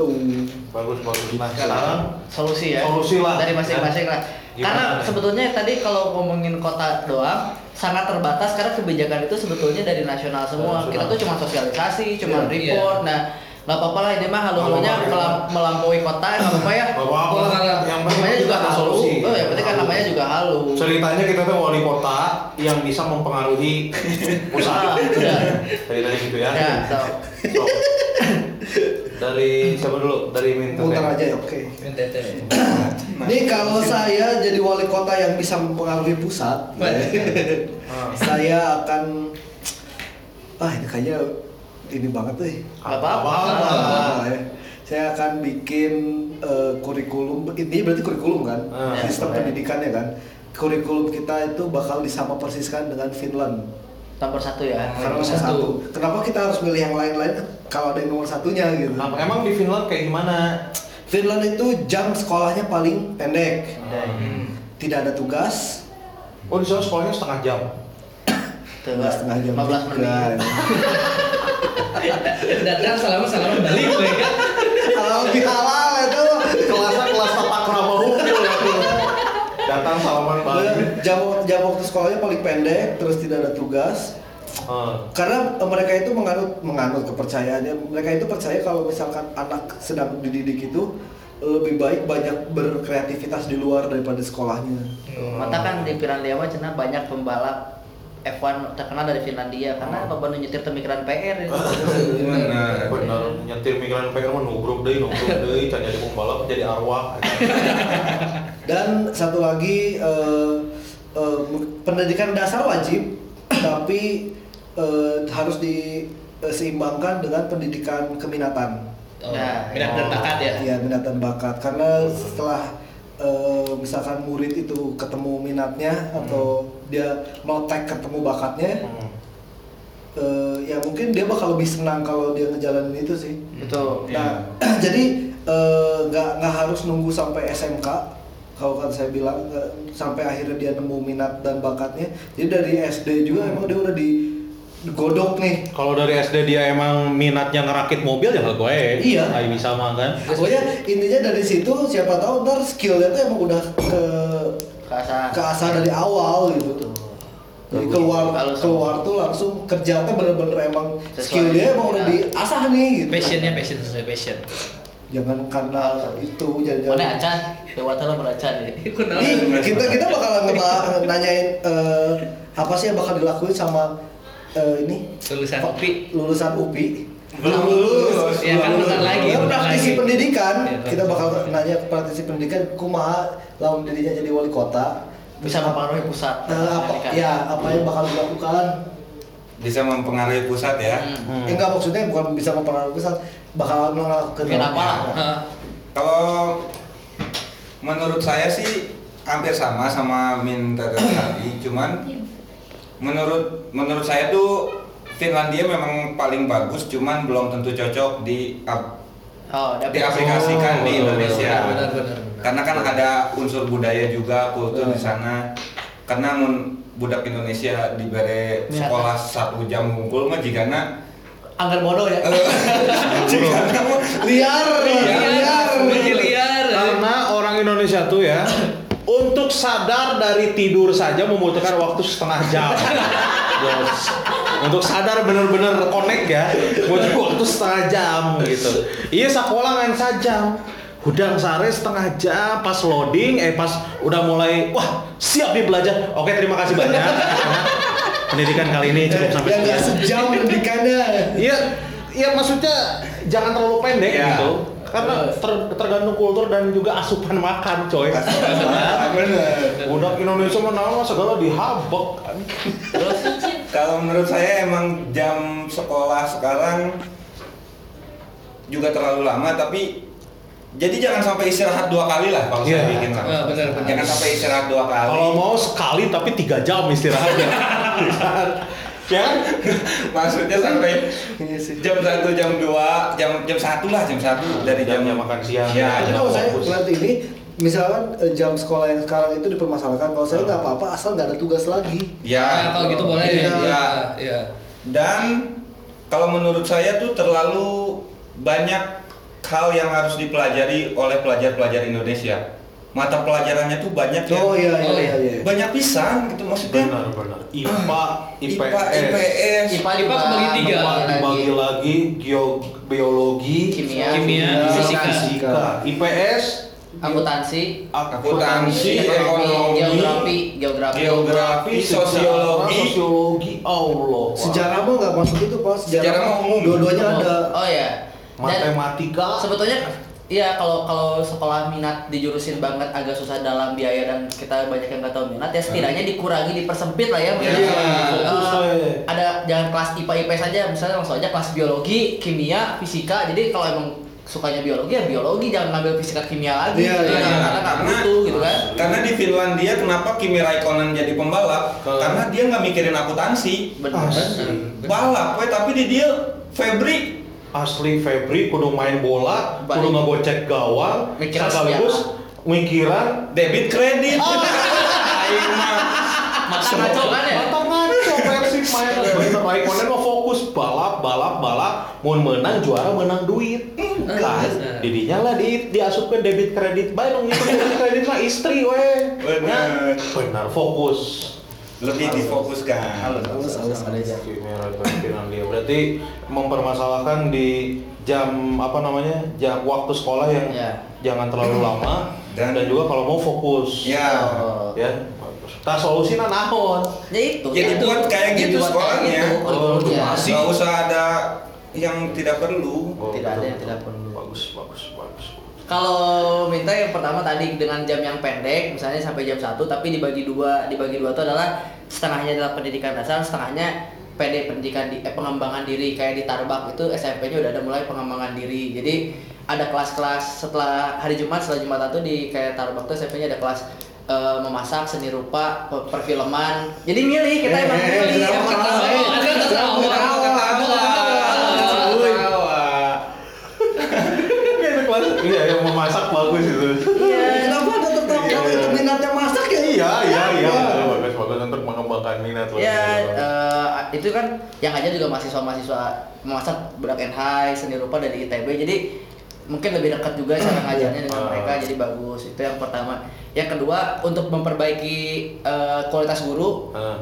Bagus, bagus. Nah, Sekarang solusi ya. Solusi lah. Dari masing-masing lah. Gimana Karena nih? sebetulnya tadi kalau ngomongin kota doang sangat terbatas karena kebijakan itu sebetulnya dari nasional semua. Nasional. Kita tuh cuma sosialisasi, cuma Iya. report. Nah, nggak apa-apa lah ini mah halu-halunya apa-apa. melam- melampaui kota nggak apa-apa ya. Gak apa-apa. Nggak, nggak. Yang Namanya juga ada halu. solusi. Oh, yang penting kan namanya juga halu. Ceritanya kita tuh wali kota yang bisa mempengaruhi [LAUGHS] Ah, usaha. udah. Ceritanya gitu ya. Ya, so. So, dari siapa dulu? Dari Minta. Muter aja ya, oke. NTT. [CLEARS THROAT] Nih kalau saya jadi wali kota yang bisa mempengaruhi pusat, Ah. saya akan ah ini kayaknya ini banget deh. Apa-apa. Apa, ya. Saya akan bikin eh, kurikulum, ini berarti kurikulum kan, Ah. sistem Ya. pendidikannya kan. Kurikulum kita itu bakal disama persiskan dengan Finland. Nomor satu ya. Nomor satu. satu. Kenapa kita harus milih yang lain-lain? Kalau ada yang nomor satunya gitu. Nah, emang di Finland kayak gimana? Finland itu jam sekolahnya paling pendek. Tidak ada tugas. Oh di sana sekolahnya setengah jam. Enggak setengah jam 15 juga. menit. [LAUGHS] Datang salaman salaman balik gue kan. Halal lebih halal itu. Kelasnya kelas ya tuh. Datang salaman balik. Jam jam waktu sekolahnya paling pendek, terus tidak ada tugas. Eh, Karena eh, mereka itu menganut menganut kepercayaannya. Mereka itu percaya kalau misalkan anak sedang dididik itu lebih baik banyak berkreativitas di luar daripada sekolahnya. Mata kan di Finlandia mah cenah banyak pembalap F1 terkenal dari Finlandia karena loba nu nyetir pemikiran PR itu. Benar. bener nyetir mikiran PR mah nubruk deui nubruk deui can jadi pembalap jadi arwah. [LAUGHS] Dan satu lagi eh, eh, pendidikan dasar wajib, tapi eh, harus diseimbangkan dengan pendidikan keminatan. Oh, Nah, minat dan bakat ya. Iya minat dan bakat karena setelah eh, misalkan murid itu ketemu minatnya atau dia notek ketemu bakatnya, Hmm. eh, ya mungkin dia bakal lebih senang kalau dia ngejalanin itu sih. Betul. Nah, [CLEARS THROAT] jadi eh, nggak nggak harus nunggu sampai SMK kalau kan saya bilang sampai akhirnya dia nemu minat dan bakatnya. Jadi dari SD juga emang dia udah digodok nih. Kalau dari SD dia emang minatnya ngerakit mobil ya gue. Iya. Ayo bisa mah kan. Pokoknya intinya dari situ siapa tahu ntar skillnya tuh emang udah ke Keasa. keasah dari awal gitu. Jadi keluar Kalau keluar tuh langsung kerja tuh bener-bener emang Sesuai skill dia emang udah minat. diasah nih gitu. Passionnya passion sesuai passion. Jangan karena itu Mana jangan. acan? Dewata lah beracan ya. Nih, kita kita bakalan ngeba- nanyain eh, apa sih yang bakal dilakuin sama eh, ini Lulusan UPI. lulusan UPI. Belum lulus. Ya kan, lulus. lagi, Ya, praktisi lagi. pendidikan, Ya, kita bakal nanya ke praktisi pendidikan kumaha lawan dirinya jadi wali kota. Bisa mempengaruhi pusat. Eh, apa ya apa yang bakal dilakukan? Bisa mempengaruhi pusat ya. Hmm. Eh, enggak maksudnya bukan bisa mempengaruhi pusat, bakal melakukan Bikin apa lah. Hah. Kalau menurut saya sih hampir sama sama Min tadi, cuman menurut menurut saya tuh Finlandia memang paling bagus, cuman belum tentu cocok di ap- Oh, diaplikasikan di Oh, Indonesia. benar, benar, benar. Karena kan ada unsur budaya juga, kultur di sana. Karena mun budak Indonesia diberi sekolah satu jam ngumpul mah jika Anggar bodoh ya. [LAUGHS] liar, liar. Semuanya liar. Karena orang Indonesia tuh ya [LAUGHS] untuk sadar dari tidur saja membutuhkan waktu setengah jam. Yes. Untuk sadar bener-bener connect ya, butuh waktu setengah jam gitu. Iya sekolah kan sajam. Hudang sare setengah jam pas loading, eh pas udah mulai, wah siap nih belajar. Oke terima kasih banyak. Pendidikan kali ini cukup sampai sini. sejam pendidikannya. Iya, iya maksudnya jangan terlalu pendek Iya. gitu. Karena ter- tergantung kultur dan juga asupan makan, coy. Bener. Budak Indonesia mana mah segala dihabek kan. Terus Kalau menurut saya emang jam sekolah sekarang juga terlalu lama tapi jadi jangan sampai istirahat dua kali lah kalau Iya. saya bikin lah. Ah, benar, benar. Jangan sampai istirahat dua kali. Kalau mau sekali tapi tiga jam istirahatnya. ya [LAUGHS] kan? [LAUGHS] Maksudnya sampai jam satu, jam dua, jam jam satu lah, jam satu dari jam Jamnya makan siang. Ya, jam kalau saya ngeliat ini, misalkan eh, jam sekolah yang sekarang itu dipermasalahkan, kalau saya nggak apa-apa asal nggak ada tugas lagi. Ya, Nah, kalau gitu boleh. Iya. Ya, ya. Dan kalau menurut saya tuh terlalu banyak hal yang harus dipelajari oleh pelajar-pelajar Indonesia. Mata pelajarannya tuh banyak yang Oh iya Oh, iya iya. iya. iya. banyak pisan gitu maksudnya. Benar benar. IPA, IPA, IPS. IPS, IPA IPA kebagi tiga. IPA dibagi lagi geo biologi, Kimia. Kimia, fisika. fisika, IPS, akuntansi, akuntansi, ekonomi, geografi, geografi. geografi, sosiologi. sosiologi, Allah. Sejarah mah nggak masuk itu pak. Sejarah, Sejarah mah umum. Dua-duanya ada. Oh ya. Dan matematika. sebetulnya Iya, kalau kalau sekolah minat dijurusin banget agak susah dalam biaya dan kita banyak yang nggak tahu minat ya setidaknya dikurangi dipersempit lah ya. Iya, fokus, eh. ada jangan kelas IPA IPS saja, misalnya langsung aja kelas biologi, kimia, fisika. Jadi kalau emang sukanya biologi ya biologi, jangan ngambil fisika kimia lagi. Iya, gitu kan, iya. karena nggak butuh gitu kan. Karena di Finlandia kenapa Kimi Raikkonen jadi pembalap? Ke- Karena dia nggak mikirin akuntansi. Benar. Balap, we, tapi di dia Febri asli Febri kudu main bola, kudu Balik. ngegocek gawang, Mikiran sekaligus mikiran Debit kredit. Aing mah Mata ngaco kan ya? Mata ngaco Persib main. [LAUGHS] Bener baik konen mah fokus balap balap balap. Mau menang juara menang duit. Kan didinya lah di diasupkan debit kredit. Bae dong itu debit kredit mah istri we Bener. benar fokus lebih difokuskan. Halus, halus, halus. Si merah pimpinan dia berarti mempermasalahkan di jam apa namanya jam waktu sekolah yang Ya. jangan terlalu lama [COUGHS] dan, Dan- juga kalau mau fokus Ya. Oh. ya bagus. Nah solusinya naon Ya itu. Jadi ya. buat kayak gitu Dibuat sekolahnya. gitu. Oh, Nggak usah ada yang tidak perlu. Oh, Tidak ada yang betul. tidak perlu. bagus bagus Kalau minta yang pertama tadi dengan jam yang pendek, misalnya sampai jam 1 tapi dibagi dua, dibagi dua itu adalah setengahnya adalah pendidikan dasar, setengahnya PD pendidikan di eh, pengembangan diri kayak di Tarbak itu SMP-nya udah ada mulai pengembangan diri. Jadi ada kelas-kelas setelah hari Jumat setelah Jumat itu di kayak Tarbak tuh SMP-nya ada kelas eh, memasak, seni rupa, per- perfilman. Jadi milih kita emang milih. emang. Kelas iya yang memasak bagus itu Iya. Kenapa ada tertawa kalau itu minatnya masak ya? iya iya iya bagus bagus untuk mengembangkan minat lo Ya, eh, itu kan yang aja juga mahasiswa-mahasiswa memasak budak NHI, seni rupa dari ITB. Jadi mungkin lebih dekat juga cara ngajarnya dengan Ah. mereka jadi bagus. Itu yang pertama. Yang kedua, untuk memperbaiki eh, kualitas guru, Nah,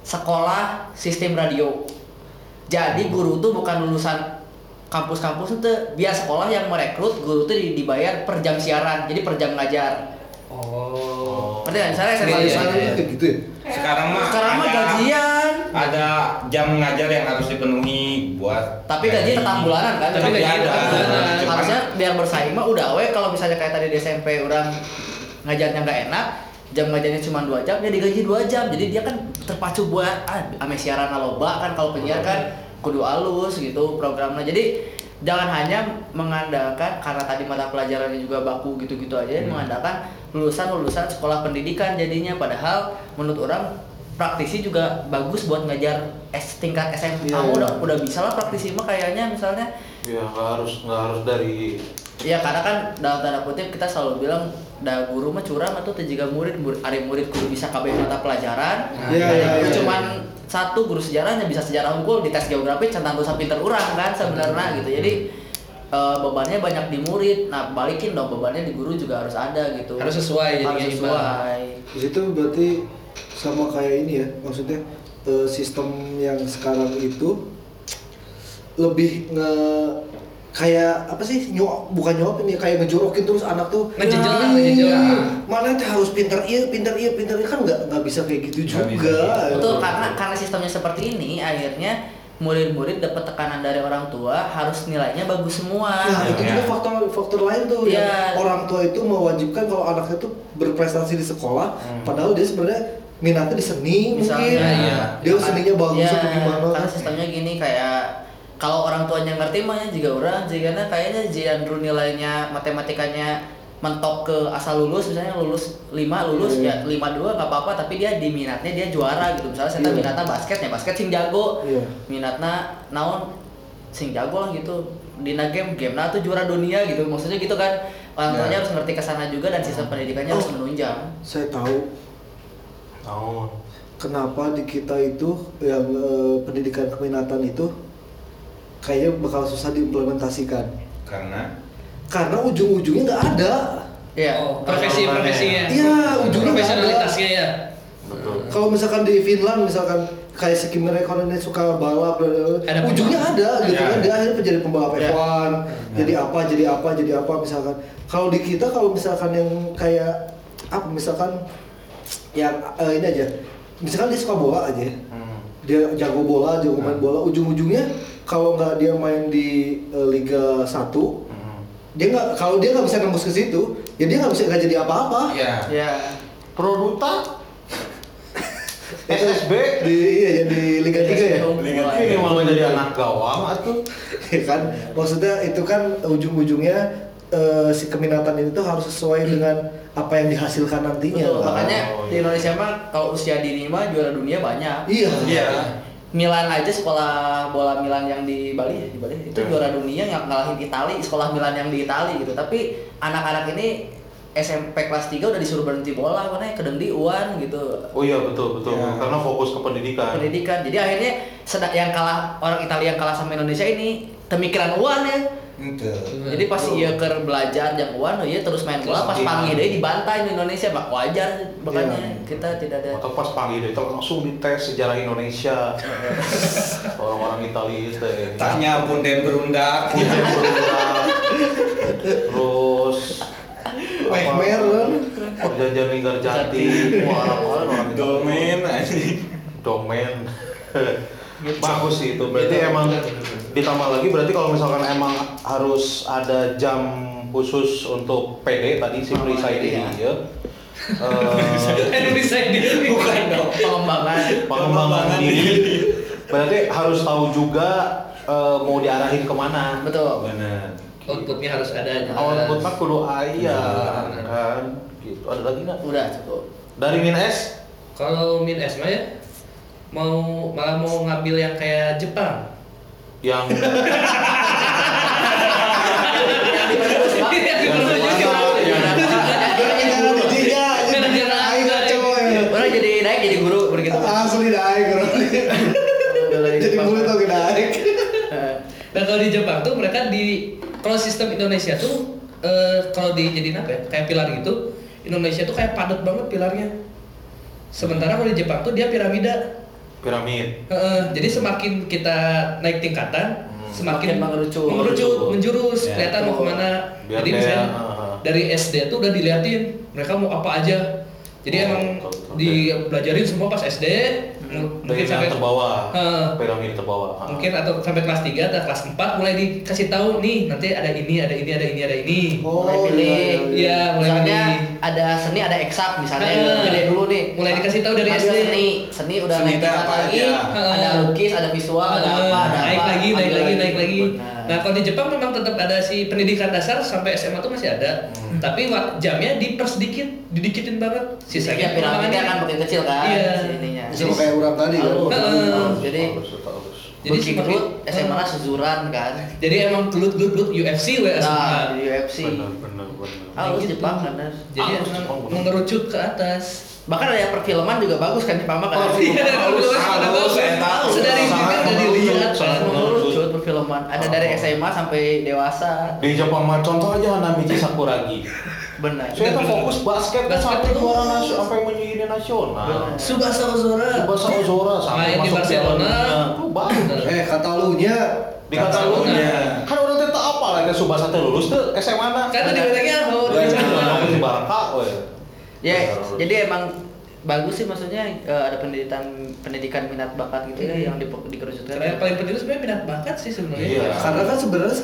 sekolah sistem radio. Jadi guru tuh bukan lulusan kampus-kampus itu biar sekolah yang merekrut guru tuh di- dibayar per jam siaran, jadi per jam ngajar. Oh. Ngerti nggak? Misalnya SMA Iya, iya, iya. Gitu ya? Sekarang mah Sekarang mah ada- gajian. Ada jam ngajar yang harus dipenuhi buat Tapi gaji tetap bulanan kan? Tapi gaji ada. harusnya biar bersaing mah udah we kalau misalnya kayak tadi di SMP orang ngajarnya nggak enak jam ngajarnya cuma dua jam dia digaji dua jam jadi dia kan terpacu buat ah ame siaran loba kan kalau penyiar kan kudu alus gitu programnya jadi jangan hanya mengandalkan karena tadi mata pelajarannya juga baku gitu-gitu aja mengandalkan lulusan-lulusan sekolah pendidikan jadinya padahal menurut orang praktisi juga bagus buat ngajar S tingkat SMA Iya, iya. udah udah bisa lah praktisi mah kayaknya misalnya ya nggak harus nggak harus dari Iya karena kan dalam tanda kutip kita selalu bilang da guru mah curang atau jika murid murid ari murid kudu bisa kabeh mata pelajaran. Ada iya, guru iya. cuman satu guru sejarahnya bisa sejarah unggul di tes geografi centang dosa pinter urang kan sebenarnya gitu. Jadi eh, bebannya banyak di murid. Nah, balikin dong bebannya di guru juga harus ada gitu. Harus sesuai Harus sesuai. Di situ berarti sama kayak ini ya, maksudnya eh, sistem yang sekarang itu lebih nge kayak apa sih nyuap bukan nyuapin ya kayak ngejorokin terus anak tuh Ngejenjel "Ih, ngejenjel lah." mana teh harus pinter iya pinter iya pinter iya kan nggak nggak bisa kayak gitu bisa juga gitu. Betul karena karena sistemnya seperti ini akhirnya murid-murid dapat tekanan dari orang tua harus nilainya bagus semua. Nah, itu Ya. juga faktor faktor lain tuh Iya. yang orang tua itu mewajibkan kalau anaknya tuh berprestasi di sekolah, Hmm. padahal dia sebenarnya minatnya di seni Misalnya, mungkin. iya. Dia seninya bagus Ya, atau gimana. Karena sistemnya gini kayak kalau orang tuanya ngerti mah ya juga orang jika kayaknya Jandro nilainya matematikanya mentok ke asal lulus misalnya lulus 5 lulus Iya. ya 5 2 nggak apa-apa tapi dia di minatnya dia juara gitu. Misalnya saya Iya. minatnya basket ya basket sing jago. Iya. minatnya naon? Sing jago lah gitu. Dina game game nah tuh juara dunia gitu. Maksudnya gitu kan. Orang Ya. tuanya harus ngerti ke sana juga dan sistem pendidikannya harus Oh. menunjang. Saya tahu. Tahun kenapa di kita itu yang eh, pendidikan keminatan itu kayaknya bakal susah diimplementasikan. karena Karena ujung-ujungnya nggak ada. Iya. Oh, profesi profesinya. Iya, ujungnya nggak ada. profesionalitasnya ya. betul Kalau misalkan di Finland misalkan kayak si Kimi Räikkönen ini suka balap Ada ujungnya ada gitu Ya. kan dia akhirnya menjadi pembalap Ya. F1 jadi apa jadi apa jadi apa misalkan kalau di kita kalau misalkan yang kayak apa misalkan yang eh, ini aja misalkan dia suka bola aja Hmm. dia jago bola jago main bola ujung-ujungnya kalau nggak dia main di eh, Liga 1 Hmm. dia nggak kalau dia nggak bisa nembus ke situ ya dia nggak bisa nggak jadi apa-apa ya Ya. Produta SSB di iya ya di Liga 3 ya Liga ini malah jadi anak gawang atuh ya kan maksudnya itu kan ujung-ujungnya eh, si keminatan ini tuh harus sesuai dengan apa yang dihasilkan nantinya Betul, kan? makanya Oh, di iya. Indonesia mah kalau usia dini mah juara dunia banyak. iya Iya. Milan aja sekolah bola Milan yang di Bali ya di Bali itu Ya. juara dunia yang ngalahin Itali sekolah Milan yang di Itali gitu tapi anak-anak ini SMP kelas 3 udah disuruh berhenti bola karena kedengdi uan gitu Oh iya betul betul Ya. karena fokus ke pendidikan. pendidikan jadi akhirnya sedang yang kalah orang Italia yang kalah sama Indonesia ini pemikiran uan ya Ente. jadi pas iya ke belajar yang uan iya terus main bola pas panggil deh dibantai di Indonesia mak wajar makanya Iya. kita tidak ada Atau pas panggil itu langsung dites sejarah Indonesia. [LAUGHS] Orang-orang Italia itu. ya. Tanya pun dan berundak. Berulang. Terus Mehmer kan. perjanjian jati wah orang-orang orang itu Domain [LAUGHS] domain bagus sih itu. Berarti emang ditambah lagi berarti kalau misalkan emang harus ada jam khusus untuk PD tadi si perisai ini ya. [LAUGHS] Eh, Indonesia ini. bukan dong. Pengembangan. Pengembangan diri. Berarti harus tahu juga eh, mau diarahin ke mana. Betul. Benar. outputnya harus ada awal buat kudu Iya, kan? gitu. Ada lagi nggak? Udah cukup. Dari min S? Kalau min S mah ya mau malah mau ngambil yang kayak Jepang yang jadi orang naik jadi guru begitu Asli. Jadi tuh. Dan kalau di Jepang tuh mereka di kalau sistem Indonesia tuh eh, kalau dijadiin apa ya kayak pilar gitu Indonesia tuh kayak padat banget pilarnya. Sementara kalau di Jepang tuh dia piramida. Piramid Heeh, jadi semakin kita naik tingkatan, Hmm. semakin Makin mengerucut. mengerucut, menjurus, Ya, kelihatan mau ke mana. Biar jadi misalnya heeh. dari SD tuh udah diliatin mereka mau apa aja. Jadi Oh, emang betul, betul. dibelajarin semua pas SD, dari mungkin yang sampai piramid terbawah Heeh. mungkin atau sampai kelas 3 atau kelas 4 mulai dikasih tahu nih nanti ada ini ada ini ada ini ada ini. Oh, mulai pilih. Iya, mulai misalnya pilih. ada seni ada eksak misalnya pilih dulu nih. Mulai dikasih tahu dari SD. seni seni udah Seni naik apa lagi. ada lukis ada visual ada apa ada naik apa. lagi naik lagi naik lagi. Nah. nah kalau di Jepang memang tetap ada si pendidikan dasar sampai SMA tuh masih ada. Hmm. tapi jamnya dipersedikit didikitin banget. Sisanya sisanya piramidnya kan makin kecil kan Iya. ininya. Sama urang tadi kan. Halus. Jadi Halus, halus. Jadi begitu semakin- SMA lah sezuran kan. Jadi emang gelut gelut gelut UFC we nah UFC benar benar benar. Halus Gitu. Jepang kan jadi Halus emang Jepang, mengerucut ke atas. Bahkan ada yang perfilman juga bagus kan Jepang mah kan Iya, Halus, halus. Sedari Sangat bibir udah dilihat. kan. mengerucut. perfilman. Ada dari SMA sampai dewasa. Di Jepang mah contoh aja Hanamichi Sakuragi benar. Saya tuh fokus basket tuh Basket sampai tuh. juara nasional sampai menjadi nasional. Subasa Ozora. Subasa Ozora sampai Main di masuk Barcelona. Tuh bagus. Eh kata lu nya di Catalunya. kan orang teu apa lagi? Subasa teh lulus tuh SMA na kan tadi bilangnya oh Iya, di iya. di Barca ya jadi emang bagus sih maksudnya eh, ada pendidikan pendidikan minat bakat gitu ya yang di, dikerucutkan Karena yang paling penting sebenarnya minat bakat sih sebenarnya. Iya. karena kan sebenarnya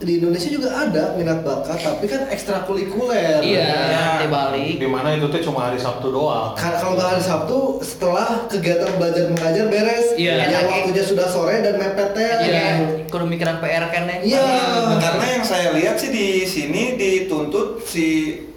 di Indonesia juga ada minat bakat tapi kan ekstrakurikuler. Iya. di balik di mana itu tuh cuma hari Sabtu doang Karena kalau nggak hari Sabtu setelah kegiatan belajar mengajar beres, Iya. yang waktunya sudah sore dan mepetnya. Iya. kudu mikiran PR kan ya Iya. Karena yang saya lihat sih di sini dituntut si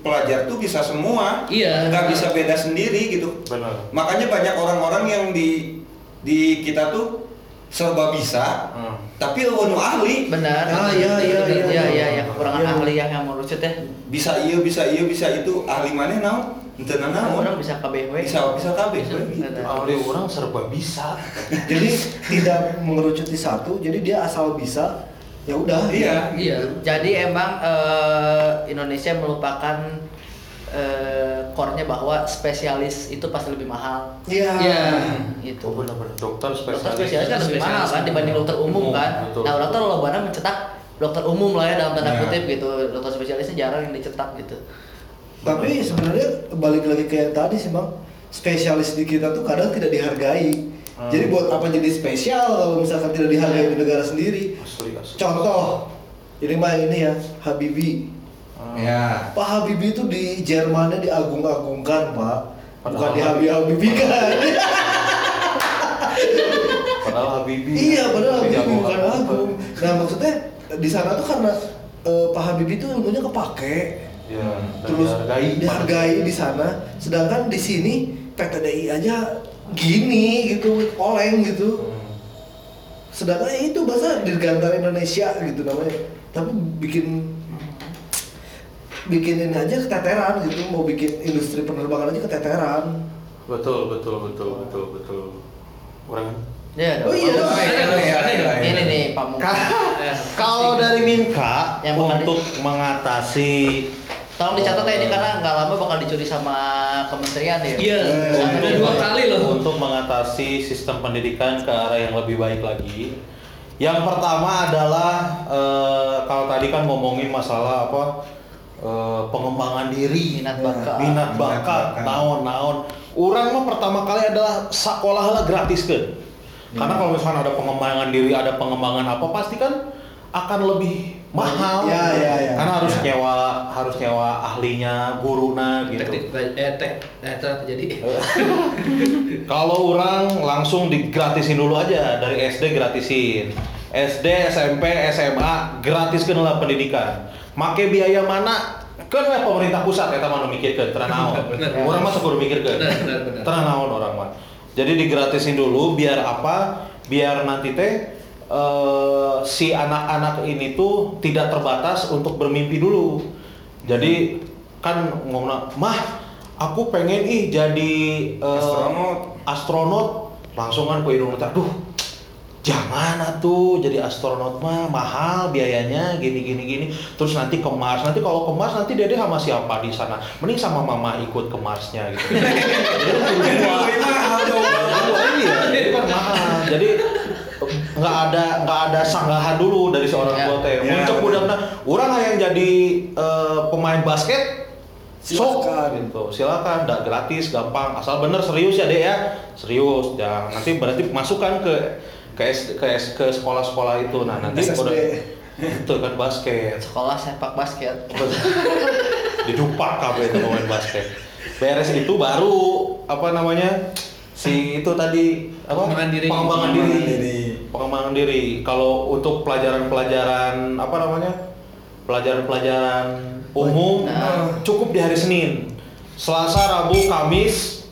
pelajar tuh bisa semua, Iya. nggak bisa beda sendiri gitu. benar Makanya banyak orang-orang yang di di kita tuh serba bisa, Hmm. tapi wanu ahli benar Ah, iya, iya, iya, iya iya. iya kekurangan Iya. ahli yang yang merucut ya bisa iya bisa iya bisa itu ahli mana naon ente naon orang bisa KBW bisa bisa we, gitu. benar. ahli orang serba bisa [LAUGHS] Jadi tidak mengerucut di satu, jadi dia asal bisa, ya udah. Iya. Iya. jadi emang eh, Indonesia melupakan eh, core-nya bahwa spesialis itu pasti lebih mahal Iya. Iya. gitu oh benar-benar dokter dokter spesialis spesialis kan lebih mahal Spesialis. kan dibanding dokter umum Umum, kan betul. nah orang tuh lo mencetak dokter umum lah ya dalam tanda Iya. kutip gitu dokter spesialisnya jarang yang dicetak gitu Tapi sebenarnya balik lagi kayak tadi sih bang, spesialis di kita tuh kadang tidak dihargai. Hmm. Jadi buat apa jadi spesial kalau misalkan tidak dihargai di negara sendiri? asli asli Contoh, ini mah ini ya Habibie. Hmm. ya Pak Habibie itu di Jermannya diagung-agungkan pak, bukan Padahal- di Habibie Habibikan. padahal [LAUGHS] Habibie iya, padahal Habibie Jago bukan agung. Nah maksudnya di sana tuh karena eh, Pak Habibie itu ilmunya kepake, ya terus dihargai dihargai di sana. Sedangkan di sini PT DI aja gini gitu, oleng gitu. Sedangkan ya itu bahasa dirgantara Indonesia gitu namanya tapi bikin bikin ini aja keteteran gitu mau bikin industri penerbangan aja keteteran Betul, betul, betul, betul, betul. Orang Ya, Oh iya, iya, iya, iya. Ini nih Pak Mung. Kalau dari Minka Yang untuk mengatasi Tolong dicatat ya ini karena nggak lama bakal dicuri sama kementerian ya. Iya, ada dua kali loh. untuk mengatasi sistem pendidikan ke arah yang lebih baik lagi. Yang pertama adalah eh, kalau tadi kan ngomongin masalah apa eh, pengembangan diri, Minat bakat. minat bakat, bakat. naon naon. Orang mah pertama kali adalah sekolah lah gratis kan. Karena kalau misalnya ada pengembangan diri, ada pengembangan apa, pasti kan akan lebih mahal. Ya, ya, ya. Karena harus Ya. nyewa, harus nyewa ahlinya, guruna gitu. Eh tek eh tek jadi [LAUGHS] Kalau orang langsung digratisin dulu aja dari SD gratisin. SD, SMP, SMA gratiskan lah pendidikan. Make biaya mana? Kan we pemerintah pusat eta [LAUGHS] mah nu mikirkeun teu naon. Bener. Urang mah kudu mikirkeun. Teu naon orang mah. Jadi digratisin dulu biar apa? Biar nanti teh eh, si anak-anak ini tuh tidak terbatas untuk bermimpi dulu. Jadi kan ngomong mah aku pengen ih jadi eh, Astronot." astronot langsung kan ke hidung duh jangan atuh jadi astronot mah mahal biayanya gini gini gini terus nanti ke Mars nanti kalau ke Mars nanti dede sama siapa di sana mending sama mama ikut ke Marsnya gitu [LAUGHS] Jadi mahal dong. Iya kan mahal jadi nggak ada nggak ada sanggahan dulu dari seorang Ya. tua teh Ya, muncul udah orang yang jadi eh, pemain basket Sok Silakan. gitu. Silakan, enggak gratis, gampang. Asal bener serius ya, Dek ya. Serius. Jangan nanti berarti masukkan ke ke S- ke, S- ke sekolah-sekolah itu. Nah, nanti SSB. udah itu kan basket. Sekolah sepak basket. Didupak kabeh itu pemain basket. Beres itu baru apa namanya? Si itu tadi apa? Pengembangan diri. Pengembangan diri. Pengembangan diri. Pengembangan diri. Kalau untuk pelajaran-pelajaran apa namanya? Pelajaran-pelajaran umum Nah. cukup di hari Senin. Selasa, Rabu, Kamis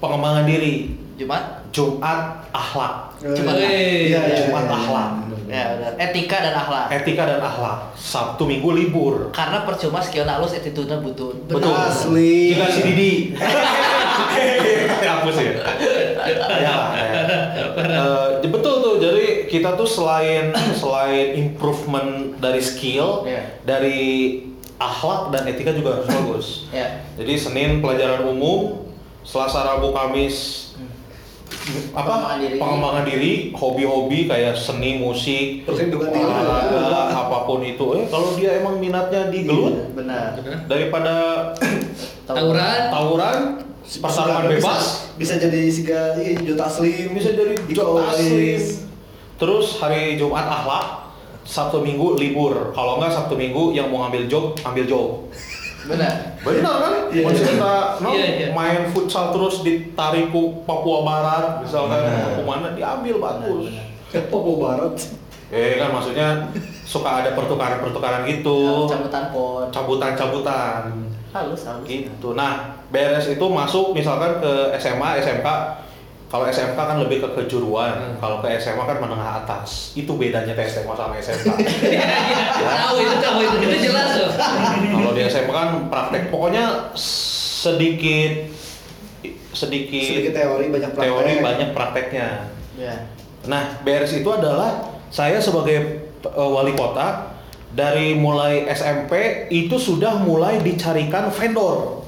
pengembangan diri. Jumat. Jumat akhlak. Cuma Iya, iya, Jumat iya. akhlak. Ya, benar. Etika dan akhlak. Etika dan akhlak. Sabtu Minggu libur. Karena percuma skill halus attitude butun. Betul. Asli. Jika si Didi. [LAUGHS] Hapus ya. Ya, ya. Eh, betul tuh. Jadi kita tuh selain [COUGHS] selain improvement dari skill, Iya. dari akhlak dan etika juga harus bagus. [COUGHS] Ya. Jadi Senin pelajaran umum, Selasa, Rabu, Kamis apa Pengembangan diri. pengembangan diri, hobi-hobi kayak seni, musik, olahraga, apa pun itu. Eh kalau dia emang minatnya di gelut, Benar. daripada [COUGHS] Tawuran. tawuran, pertarungan Bisa- bebas, Bisa, jadi siga iya, juta asli. bisa jadi asli. Uwais. Terus hari Jumat akhlak, Sabtu Minggu libur. Kalau enggak Sabtu Minggu yang mau ngambil job, ambil job. Benar. Benar kan? Iya, Masih iya. kita no, Iya, iya. main futsal terus ditarik ke Papua Barat, misalkan Benar. ke mana diambil bagus. Papua Barat. Eh kan maksudnya suka ada pertukaran-pertukaran gitu, Cabutan pon. cabutan-cabutan Halus, halus. gitu. Nah, beres itu masuk misalkan ke SMA, SMK. Kalau SMK kan lebih ke kejuruan, Hmm. kalau ke SMA kan menengah atas. Itu bedanya teh SMA sama SMK. [LAUGHS] Tahu itu tahu itu itu jelas loh. kalau di SMA kan praktek, pokoknya sedikit sedikit, Sedikit teori banyak praktek. teori banyak prakteknya. Ya. Nah, beres itu adalah saya sebagai eh, wali kota dari mulai SMP itu sudah mulai dicarikan vendor.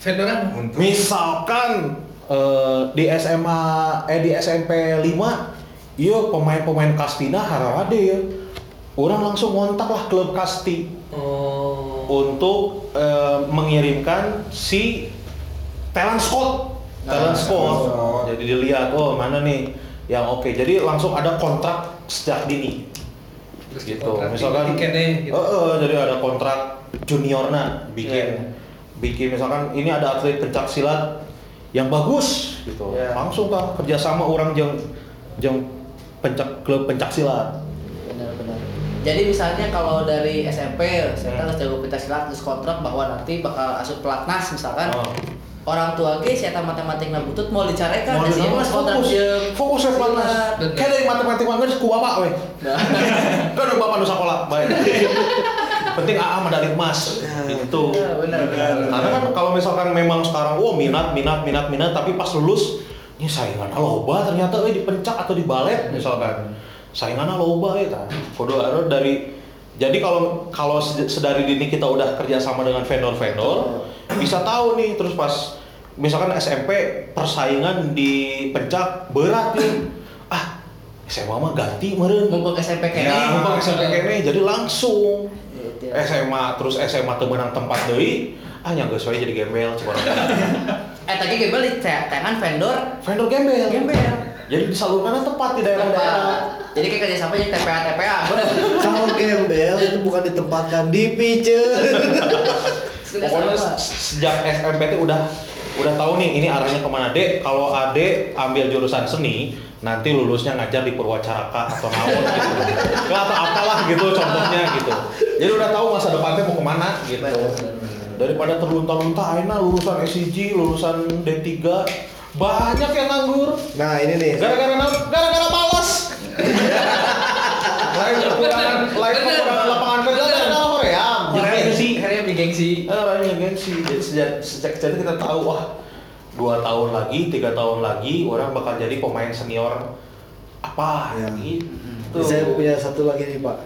Vendoran. Untuk Misalkan eh, di SMA eh di SMP 5 iya pemain-pemain Kastina Harawade ya. Orang langsung ngontak lah klub Kasti Oh. untuk eh, mengirimkan si talent scout. Talent Nah, scout. talent scout. Jadi dilihat oh mana nih yang oke. Jadi langsung ada kontrak sejak dini. Terus gitu. kontrak Misalkan kene, gitu. Eh, eh, jadi ada kontrak juniorna bikin Iya. bikin misalkan ini ada atlet pencak silat yang bagus gitu. Iya. Langsung kah kerjasama orang yang yang pencak klub pencak silat. Benar-benar. Jadi misalnya kalau dari SMP, saya Hmm. harus jago pencaksilat terus kontrak bahwa nanti bakal asup pelatnas misalkan. Oh. Orang tua ge saya matematik na butut mau dicarekan Mau sieun fokus, fokus, ya. Bener. Kayak dari matematik mah geus ku bapak we. Nah. [LAUGHS] Kan udah bapak nu sekolah, baik. [LAUGHS] Penting AA medali emas. Iya, benar benar. Karena kan kalau misalkan memang sekarang oh minat minat minat minat tapi pas lulus ini saingan loba ternyata eh dipencak atau dibalet misalkan saingan loba ya ada dari jadi kalau kalau sed- sedari dini kita udah kerja sama dengan vendor-vendor bisa tahu nih terus pas misalkan SMP persaingan di pencak berat nih. Ah SMA mah ganti meren mumpung SMP kene ya mumpung SMP kene jadi langsung. Gitu. SMA terus SMA tuh menang tempat deui ah nyangga soalnya jadi gembel coba. [LAUGHS] Eh tadi gembel di tangan vendor. Vendor gembel. Gembel jadi disalurkan tepat di daerah-daerah. Jadi kayak jadi TPA TPA Kalau gembel itu bukan ditempatkan di. Sudah pokoknya sejak SMP tuh udah udah tahu nih ini arahnya ke mana. Dek kalau ade ambil jurusan seni nanti lulusnya ngajar di Purwacaraka atau Nawon gitu. Atau apalah gitu contohnya gitu. Jadi udah tahu masa depannya mau ke mana gitu. Daripada terlunta-lunta aina lulusan SIG lulusan D3 banyak yang nganggur Nah, ini nih. gara-gara gara-gara malas lain kekurangan lain kekurangan lapangan kerja Bener. gara-gara Korea gengsi Karya gengsi. Eh, orangnya gengsi. Jadi sejak sejak kecil kita tahu wah dua tahun lagi, tiga tahun lagi orang bakal jadi pemain senior apa Ya. gitu. Saya punya satu lagi nih Pak.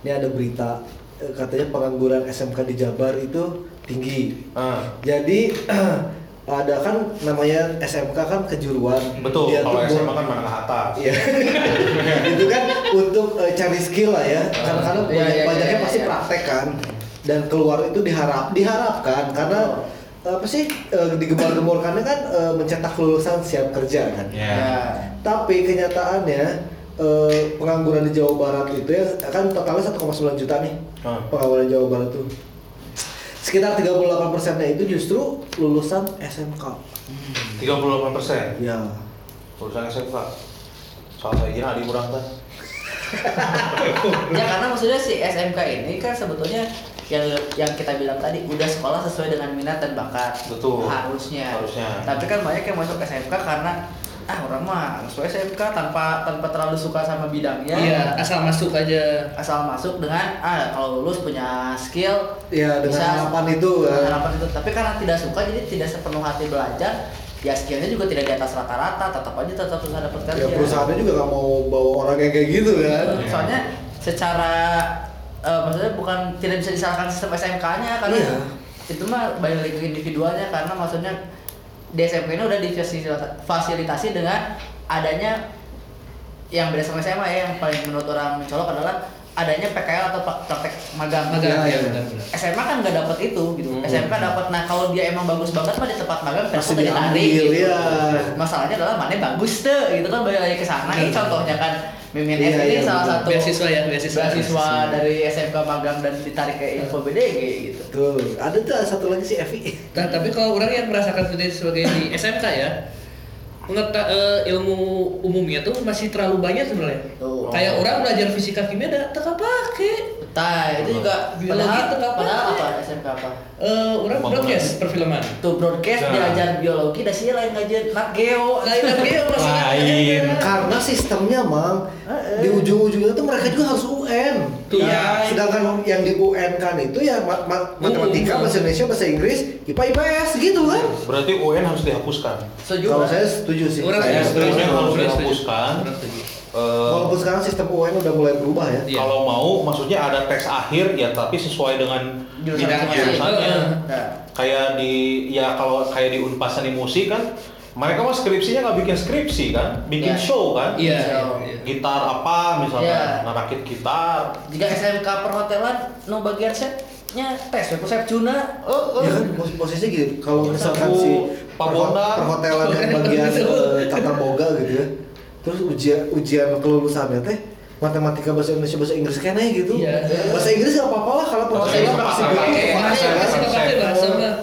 Ini ada berita eh, katanya pengangguran SMK di Jabar itu tinggi. Ah, Jadi [CLEARS THROAT] ada kan namanya SMK kan kejuruan. betul. Dia Kalau buat- kan menengah atas. Iya. [LAUGHS] itu kan untuk eh, cari skill lah ya. Karena karena Iya, iya, banyaknya iya, pasti iya. praktek kan. Dan keluar itu diharap diharapkan karena apa sih eh, digembar-gemborkannya kan eh, mencetak lulusan siap kerja kan. Ya. Tapi kenyataannya eh, pengangguran di Jawa Barat itu ya kan totalnya 1,9 juta nih. Ah. Pengangguran di Jawa Barat tuh. Sekitar 38 persennya itu justru lulusan SMK. 38 persen. Ya. Lulusan SMK. Soal saya kira adik kurang [LAUGHS] kan. ya karena maksudnya si SMK ini kan sebetulnya yang yang kita bilang tadi udah sekolah sesuai dengan minat dan bakat Betul. harusnya Harusnya. tapi kan banyak yang masuk SMK karena ah orang mah masuk SMK tanpa tanpa terlalu suka sama bidangnya Iya, asal masuk aja. asal masuk dengan ah kalau lulus punya skill Ya dengan bisa- harapan itu dengan kan. harapan itu tapi karena tidak suka jadi tidak sepenuh hati belajar ya skillnya juga tidak di atas rata-rata tetap aja tetap susah dapat kerja Ya perusahaannya juga nggak mau bawa orang yang kayak gitu kan. Iya. soalnya secara eh, maksudnya bukan tidak bisa disalahkan sistem SMK-nya karena Iya. itu mah balik lagi ke individualnya karena maksudnya di SMK ini udah difasilitasi dengan adanya yang beda sama SMA ya yang paling menurut orang mencolok adalah adanya PKL atau pak- praktek magang. Magang Iya, ya, iya. benar-benar. SMA kan nggak dapat itu gitu. Hmm. SMK dapat. Nah kalau dia emang bagus banget mah di tempat magang Pasti pasti ditarik diambil, gitu. iya. Masalahnya adalah mana bagus tuh gitu kan balik lagi ke sana. Ini Benar. contohnya kan Mimin Iya, S ini iya, salah benar. satu Beasiswa ya, beasiswa. beasiswa dari SMK magang dan ditarik ke Info BDG gitu. Tuh, ada tuh satu lagi si Evi. Nah, tapi kalau orang yang merasakan diri sebagai di SMK ya, mengeta- eh, ilmu umumnya tuh masih terlalu banyak sebenarnya. Tuh. Kayak orang belajar fisika kimia dah teka pakai. Nah, itu juga Biologi padahal, itu nggak padahal apa SMK apa? Eh, orang Pembangunan. broadcast perfilman. Tuh broadcast Nah. diajar biologi, dah sih lain ngajar nak geo. Lain lagi ya masih Lain. Karena sistemnya mang di ujung-ujungnya tuh mereka juga harus UN. Tuh. Iya. Sedangkan yang di UN kan itu ya ma- ma- matematika, bahasa Indonesia, bahasa Inggris, IPA, IPS gitu kan. Berarti UN harus dihapuskan. Setuju. Kalau saya setuju sih. Orang Saya setuju. harus Orang setuju. dihapuskan. Eh, Walaupun sekarang sistem UN udah mulai berubah ya. Iya. Kalau mau, maksudnya ada teks akhir ya, tapi sesuai dengan bidang jurusannya. Nah. Kayak di ya kalau kayak di Unpad Seni Musik kan, mereka mah skripsinya nggak bikin skripsi kan, bikin Ya. show kan. Iya. Iya. iya. Gitar apa misalnya, Iya. ngerakit gitar. Jika SMK perhotelan no bagian setnya tes, aku set Juna. Oh, oh. Ya kan pos- posisinya gitu. Kalau misalkan si Pak Bondan. perhotelan yang bagian [LAUGHS] eh, tata boga gitu ya. Terus ujian ujian kelulusannya teh matematika bahasa Indonesia bahasa Inggris kayaknya gitu. Iya. Bahasa Inggris nggak apa-apa lah kalau bahasa. Masih mah.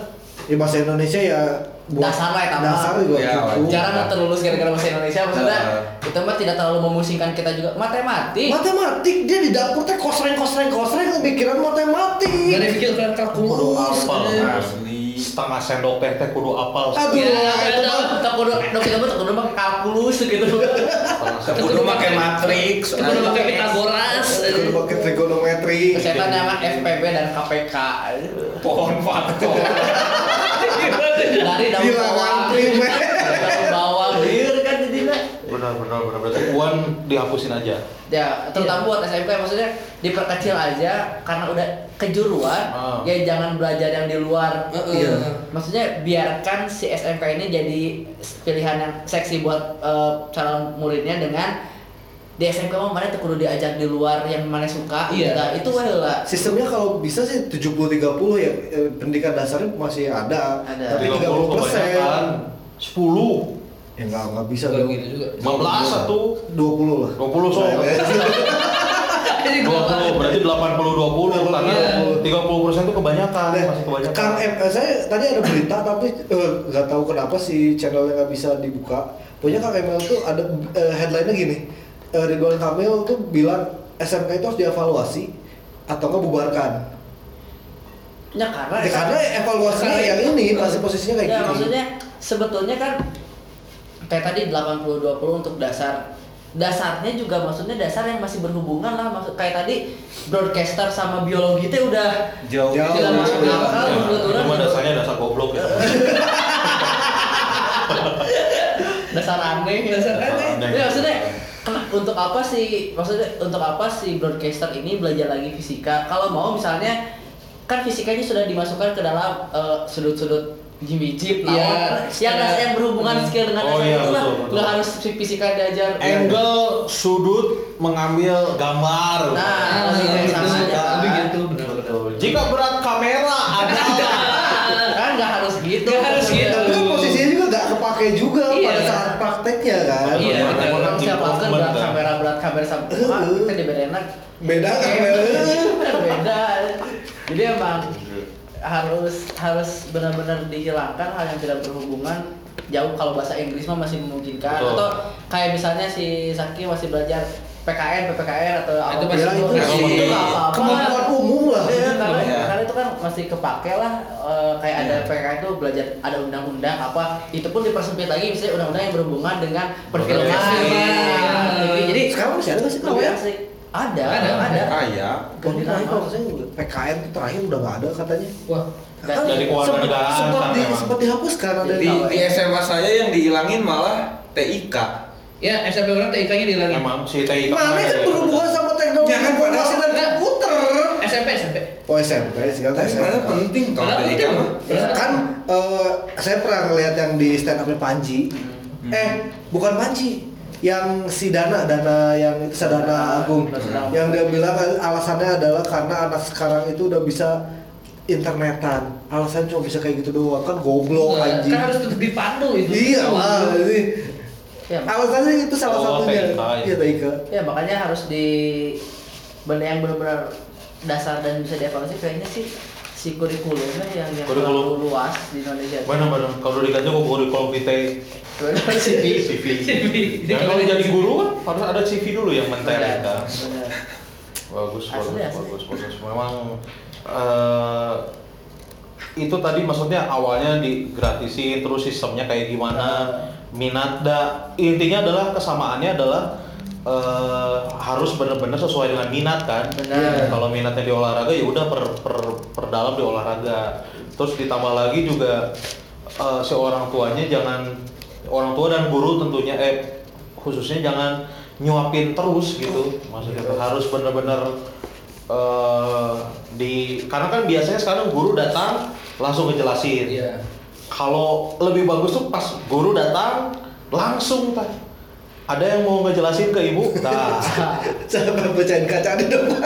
Ya bahasa Indonesia ya buat Dasar lah ya, tambah. Dasar juga Ya, cukup. Jarang terlulus gara-gara bahasa Indonesia maksudnya Nah. itu mah tidak terlalu memusingkan kita juga matematik. Matematik dia di dapur teh kosreng kosreng kosreng kepikiran matematik. Gak ada pikir kan kalkulus. Apa? Eh. Setengah sendok teh teh kudu apal. Aduh, Ya, itu itu mah tak kudu dok kita tak kudu pakai kalkulus gitu. Kudu pakai matriks. Kudu pakai Pitagoras. Kudu pakai trigonometri. Kesehatan nama FPB dan KPK. Pohon faktor. Dari daun bawang. primer. Dari daun jadinya. Benar benar benar berarti uan dihapusin aja. Ya, terutama buat SMK maksudnya diperkecil aja karena udah kejuruan, Ah. ya jangan belajar yang di luar. Iya. Maksudnya biarkan si SMK ini jadi pilihan yang seksi buat eh, calon muridnya dengan di SMK mah mana tuh kudu diajak di luar yang mana suka. Iya. Nah, itu wae lah. Sistemnya kalau bisa sih 70-30 ya eh, pendidikan dasarnya masih ada, Ada. tapi 30 30 kebanyakan. 10 Ya nggak nggak bisa dong. gitu juga. 15 satu 20 lah. 20 so. Nah, 20 berarti 80 20 karena Iya. 30 persen itu kebanyakan Nah, masih kebanyakan. Kang M, eh, saya tadi ada berita tapi eh, nggak tahu kenapa si channelnya nggak bisa dibuka. Pokoknya Kang Emil tuh ada eh, headline-nya gini. Eh, Ridwan Kamil tuh bilang SMK itu harus dievaluasi atau nggak bubarkan. Ya karena Ya, karena evaluasinya Karena- yang ini masih posisinya kayak ya gini. maksudnya sebetulnya kan kayak tadi 80 20 untuk dasar dasarnya juga maksudnya dasar yang masih berhubungan lah maksud kayak tadi broadcaster sama biologi itu udah Jauh. Jauh. tidak masuk Jauh. akal Ya, menurut itu orang mah dasarnya dasar goblok ya. [LAUGHS] dasar aneh Dasar aneh. Ya, maksudnya untuk apa sih maksudnya untuk apa sih broadcaster ini belajar lagi fisika kalau mau misalnya kan fisikanya sudah dimasukkan ke dalam eh, sudut-sudut Jimmy Jeep Iya, yang secara- yang berhubungan Hmm. skill dengan Oh, iya, itu lah betul, betul. nggak harus fisika diajar Angle, sudut, mengambil gambar. Nah, Ah, lebih kayak gitu. sama aja. Lebih gitu, benar-benar. Jika berat kamera ada [LAUGHS] kan nggak harus gitu Nggak harus gitu. Kan posisinya juga nggak kepake juga Iya. pada saat prakteknya kan. Iya, Orang siapa kan berat kan? kamera berat kamera sama. Wah, kita dibedain Beda kamera. [LAUGHS] beda jadi emang harus harus benar-benar dihilangkan hal yang tidak berhubungan. Jauh kalau bahasa Inggris mah masih memungkinkan. Betul. atau kayak misalnya si Saki masih belajar PKN, PPKN atau Itu apa masih Ya itu itu sih. itu apa-apa. Kemampuan umum lah. Iya, karena, Iya. karena itu kan masih kepake lah eh, kayak ada PKN itu belajar ada undang-undang apa itu pun dipersempit lagi misalnya undang-undang yang berhubungan dengan perfilman. Nah, jadi Sekarang masih ada nggak sih ya? ada Ada, ada, ada. Ah ya. Ganti terakhir kalau saya PKN itu terakhir udah nggak ada katanya. Wah, Dan- Dari kewarganegaraan sempat, sempat, kan di, sempat dihapuskan ada Di, di, di SMA saya yang dihilangin malah TIK. ya SMP orang TIK-nya dihilangin. Emang si TI Mana kan berhubungan sama teknologi Ya kan, informasi dan komputer. SMP SMP. Oh SMP sekarang Tapi sebenarnya SMP. penting kalau TIK penting. mah. Ya. Kan eh, saya pernah ngeliat yang di stand upnya Panji. Eh bukan Panji, yang si Dana, Dana yang itu Sadana Agung, yang dia bilang alasannya adalah karena anak sekarang itu udah bisa internetan. Alasannya cuma bisa kayak gitu doang kan goblok Nah, anjing. Kan harus tetap dipandu itu. Iya lah, ini. Ya, Alasannya itu salah Oh, satunya. TIK, ya. Iya TIK. ya makanya harus di benar yang benar-benar dasar dan bisa dievaluasi kayaknya sih si kurikulumnya yang yang Kurikulum. luas di Indonesia. Benar benar. Kalau diganti kok kurikulum kita CV. CV. CV. Kalau jadi guru kan harus ada CV dulu yang kan. benar. Bagus, Asli, bagus, asli. bagus, bagus. Memang eh, itu tadi maksudnya awalnya digratisin, terus sistemnya kayak gimana, minat da intinya adalah kesamaannya adalah eh, harus benar-benar sesuai dengan minat kan. Benar. Kalau minatnya di olahraga ya udah per, per, perdalam di olahraga. Terus ditambah lagi juga eh, si orang tuanya jangan orang tua dan guru tentunya eh khususnya jangan nyuapin terus gitu. Maksudnya harus benar-benar eh, di karena kan biasanya sekarang guru datang langsung ngejelasin. Iya. Kalau lebih bagus tuh pas guru datang langsung ada yang mau ngejelasin ke ibu, [LAUGHS] nah Sampai pecahin kaca di depan.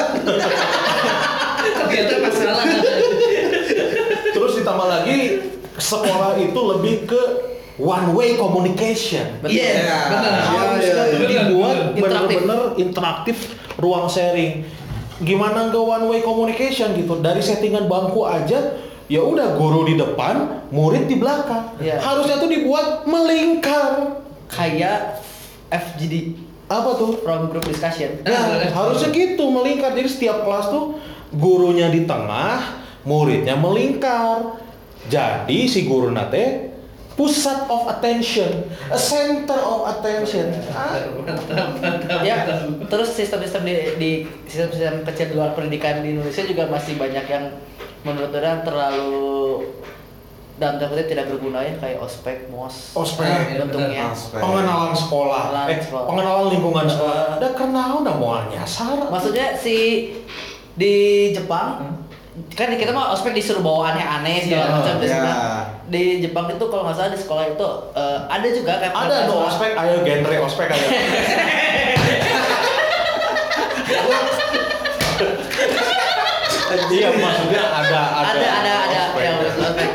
Ternyata masalah. Terus ditambah lagi sekolah itu lebih ke one way communication. Iya, Iya. benar. Harusnya iya, tuh iya. dibuat Interaktif. bener-bener interaktif ruang sharing. Gimana ke one way communication gitu? Dari settingan bangku aja ya udah guru di depan, murid di belakang. Iya. Harusnya tuh dibuat melingkar. Kayak FGD Apa tuh? from group discussion. Nah, harusnya gitu melingkar. Jadi setiap kelas tuh gurunya di tengah, muridnya melingkar. Jadi si guru nate pusat of attention, a center of attention. Ah, ya terus sistem-sistem di, di sistem-sistem kecil di luar pendidikan di Indonesia juga masih banyak yang menurut orang terlalu dalam tanda kutip tidak berguna ya kayak ospek mos Ospek, iya, untungnya Ospek. pengenalan sekolah, Pengenalan eh sekolah. pengenalan lingkungan Eh. sekolah. Udah kenal udah mau nyasar. maksudnya si di Jepang kan kita mah ospek disuruh bawa aneh-aneh segala Iya, macam di iya. di Jepang itu kalau nggak salah di sekolah itu eh, ada juga kayak Ada no salah- ospek, ayo genre ospek ayo. Iya maksudnya ada ada ada ada ada ospek. yang khusus ospek.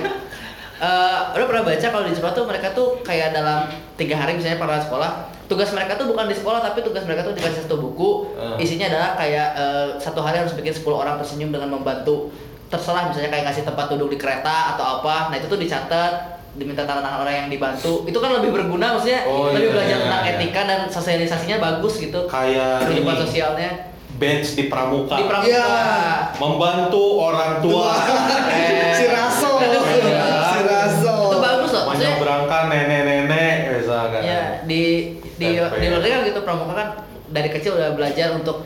Eh, udah pernah baca kalau di Jepang tuh mereka tuh kayak dalam tiga hari misalnya pada sekolah tugas mereka tuh bukan di sekolah tapi tugas mereka tuh dikasih satu buku Eh. isinya adalah kayak eh, satu hari harus bikin 10 orang tersenyum dengan membantu terserah misalnya kayak ngasih tempat duduk di kereta atau apa nah itu tuh dicatat diminta tanda tangan orang yang dibantu itu kan lebih berguna maksudnya Oh, lebih iya, belajar iya, tentang iya. etika dan sosialisasinya bagus gitu Kayak kehidupan ini. sosialnya Bench di pramuka. di pramuka Iya. Membantu orang tua. [LAUGHS] Eh. si Raso di di luar negeri kan gitu pramuka kan dari kecil udah belajar untuk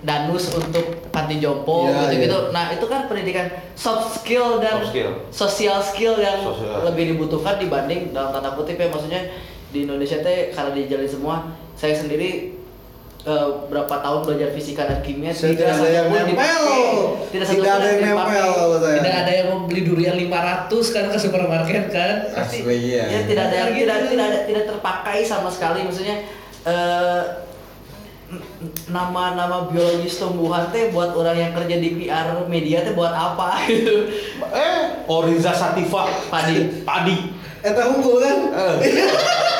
danus untuk panti jompo Iya, gitu-gitu. Nah, itu kan pendidikan soft skill dan Soft skill. sosial skill yang Sosial. lebih dibutuhkan dibanding dalam tanda kutip ya maksudnya di Indonesia teh karena dijalin semua saya sendiri eh, berapa tahun belajar fisika dan kimia Saya tidak ada yang nempel. dipakai. tidak Tidak ada yang dipakai. nempel kalau saya. Tidak ada yang mau beli durian 500 kan ke supermarket kan. Pasti- Asli, iya. ya tidak ada yang Gitu. tidak tidak ada- tidak terpakai sama sekali maksudnya eh, n- nama-nama biologis tumbuhan teh buat orang yang kerja di PR media teh buat apa gitu [LAUGHS] Eh, Oriza Sativa. Padi. Padi. Eta unggul kan? Eh.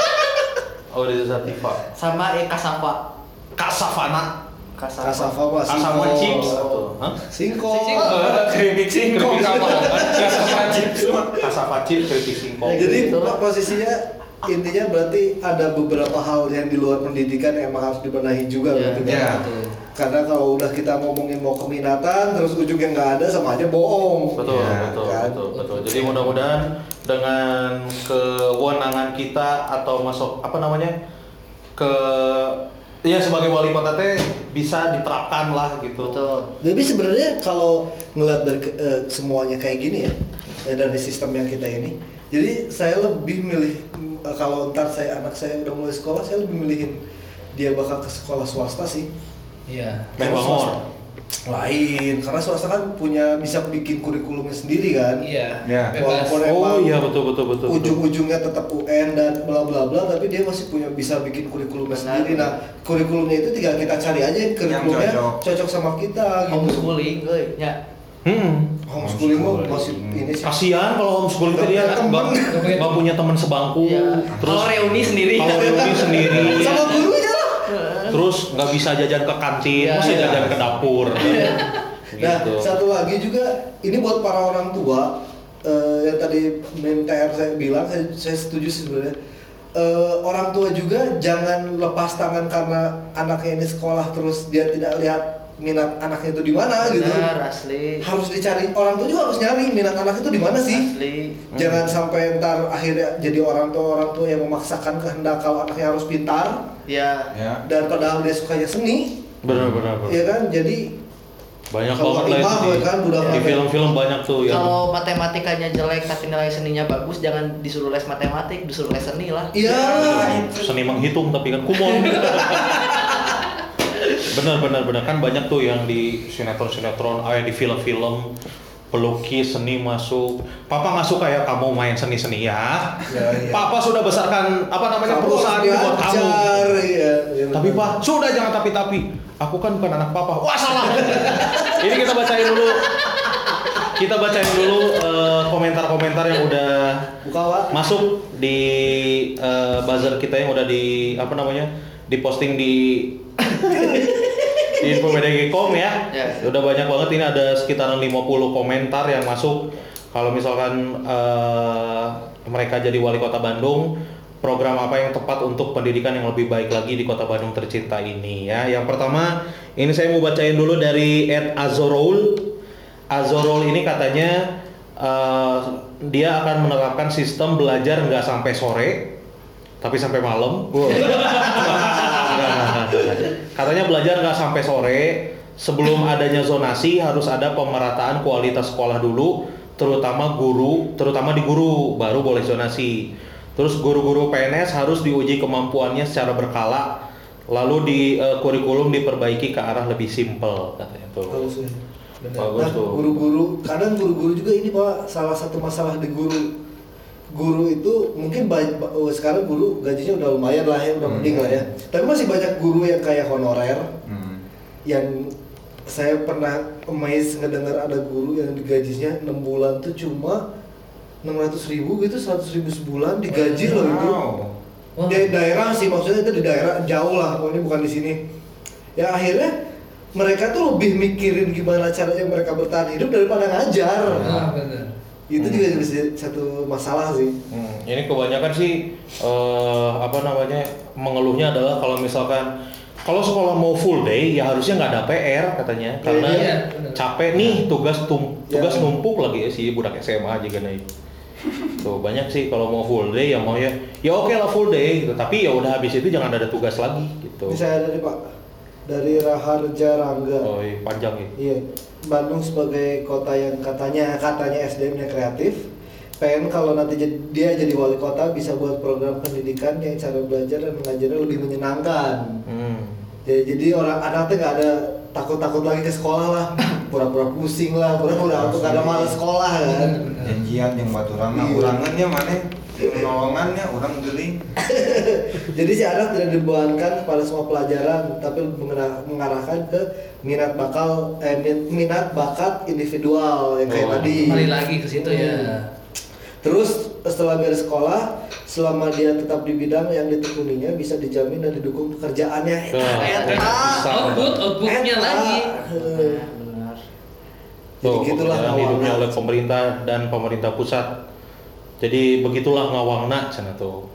[LAUGHS] Oriza Sativa. sama eh kasava Kasavana. kasava, Kasava Kasava singkong. chips? Singkong. Keripik singkong. Kasava chips. Kasava chips, keripik singkong. Jadi Gitu. posisinya intinya berarti ada beberapa hal yang di luar pendidikan yang emang harus dibenahi juga berarti kan? Iya. Karena kalau udah kita ngomongin mau keminatan terus ujungnya nggak ada sama aja bohong. Betul, Ya, betul, kan? betul, betul. Jadi mudah-mudahan dengan kewenangan kita atau masuk apa namanya ke ya sebagai wali kota teh bisa diterapkan lah gitu. betul Jadi sebenarnya kalau ngeliat dari eh, semuanya kayak gini ya, ya dari sistem yang kita ini, jadi saya lebih milih eh, kalau ntar saya anak saya udah mulai sekolah, saya lebih milihin dia bakal ke sekolah swasta sih. Iya. Swasta Lain, karena swasta kan punya bisa bikin kurikulumnya sendiri kan. Iya. Iya. Bebas. Walaupun Oh emang iya betul betul betul. ujung-ujungnya tetap UN dan bla bla bla tapi dia masih punya bisa bikin kurikulumnya Benar. sendiri nah kurikulumnya itu tinggal kita cari aja yang kurikulumnya cocok. cocok sama kita gitu homeschooling euy ya Hmm. homeschooling mah masih ini sih Kasihan kalau homeschooling itu dia Temen. nggak nggak punya teman sebangku. Iya. Terus kalau reuni sendiri kalau reuni sendiri. sama lah Terus nggak bisa jajan ke kantin, Iya, mesti iya. jajan ke dapur. [LAUGHS] nah Gitu. satu lagi juga ini buat para orang tua eh, yang tadi Min TR saya bilang saya, saya setuju sih sebenarnya Eh, orang tua juga jangan lepas tangan karena anaknya ini sekolah terus dia tidak lihat minat anaknya itu di mana gitu. Benar asli. Harus dicari orang tua juga harus nyari minat anak itu di mana sih? Asli. Jangan sampai ntar akhirnya jadi orang tua orang tua yang memaksakan kehendak kalau anaknya harus pintar. Ya. Ya. dan padahal dia sukanya seni. Benar benar. benar. ya kan? Jadi Banyak Kalau banget lah. itu di, kan, budak di film-film banyak tuh yang kalau matematikanya jelek tapi nilai seninya bagus jangan disuruh les matematik disuruh les seni lah. Iya. Seni menghitung tapi kan kumon. [LAUGHS] benar benar benar kan banyak tuh yang di sinetron sinetron, ah yang di film-film pelukis seni masuk. Papa nggak suka ya kamu main seni-seni ya. Ya, iya. Papa sudah besarkan apa namanya Kamu perusahaan ini buat kamu. iya, iya Tapi pak, sudah jangan tapi-tapi. Aku kan bukan anak papa. Wah salah. Ini kita bacain dulu. Kita bacain dulu eh, komentar-komentar yang udah buka pak masuk di eh, buzzer kita yang udah di apa namanya diposting di di info.bdg.com ya. Ya. Udah banyak banget ini ada sekitaran 50 komentar yang masuk. Kalau misalkan eh, mereka jadi wali kota Bandung, program apa yang tepat untuk pendidikan yang lebih baik lagi di kota Bandung tercinta ini ya. Yang pertama, ini saya mau bacain dulu dari Ed Azorol. Azorol ini katanya eh, dia akan menerapkan sistem belajar nggak sampai sore, tapi sampai malam. Wow. [LAUGHS] Nggak, nggak, nggak, nggak. Katanya belajar nggak sampai sore. Sebelum adanya zonasi harus ada pemerataan kualitas sekolah dulu, terutama guru, terutama di guru baru boleh zonasi. Terus guru-guru PNS harus diuji kemampuannya secara berkala, lalu di eh, kurikulum diperbaiki ke arah lebih simpel katanya tuh. Bagus. Bagus Nah, tuh. guru-guru, kadang guru-guru juga ini pak salah satu masalah di guru. Guru itu mungkin banyak, oh, sekarang guru gajinya udah lumayan lah ya, udah Hmm. mending lah ya. Tapi masih banyak guru yang kayak honorer, Hmm. yang saya pernah amazed ngedengar ada guru yang digajinya 6 bulan tuh cuma 600 ribu gitu, 100 ribu sebulan digaji loh itu. Wow. Di daerah sih maksudnya itu di daerah jauh lah, pokoknya bukan di sini. Ya akhirnya mereka tuh lebih mikirin gimana caranya mereka bertahan hidup daripada ngajar. Ah, benar. Itu juga jadi satu masalah sih. Hmm, ini kebanyakan sih eh, apa namanya mengeluhnya adalah kalau misalkan kalau sekolah mau full day ya harusnya nggak ada PR katanya karena Iya, benar. capek nih tugas tum tugas Ya. numpuk lagi ya si budak SMA juga nih. Tuh banyak sih kalau mau full day ya mau ya ya oke lah full day gitu tapi ya udah habis itu jangan ada tugas lagi gitu. Bisa dari Pak dari Raharja Rangga. Oh iya, panjang ya. Iya, Bandung sebagai kota yang katanya katanya SDM-nya kreatif. Pengen kalau nanti dia jadi wali kota bisa buat program pendidikan yang cara belajar dan mengajarnya lebih menyenangkan. Hmm. Jadi, jadi orang anaknya nggak ada takut-takut lagi ke sekolah lah, [LAUGHS] pura-pura pusing lah, pura-pura aku nggak ada malas sekolah kan. Janjian yang nah Iya. urangannya mana? Nolongannya orang geli. [LAUGHS] Jadi si anak tidak dibebankan kepada semua pelajaran, tapi mengarah- mengarahkan ke minat bakal eh, min- minat bakat individual yang kayak Oh, tadi. Kembali lagi ke situ ya. Hmm. Terus setelah beres sekolah, selama dia tetap di bidang yang ditekuninya bisa dijamin dan didukung pekerjaannya. Eta. Output, outputnya lagi. Benar Jadi Tuh, gitulah hidupnya oleh pemerintah dan pemerintah pusat. Jadi begitulah ngawangna cenah tuh.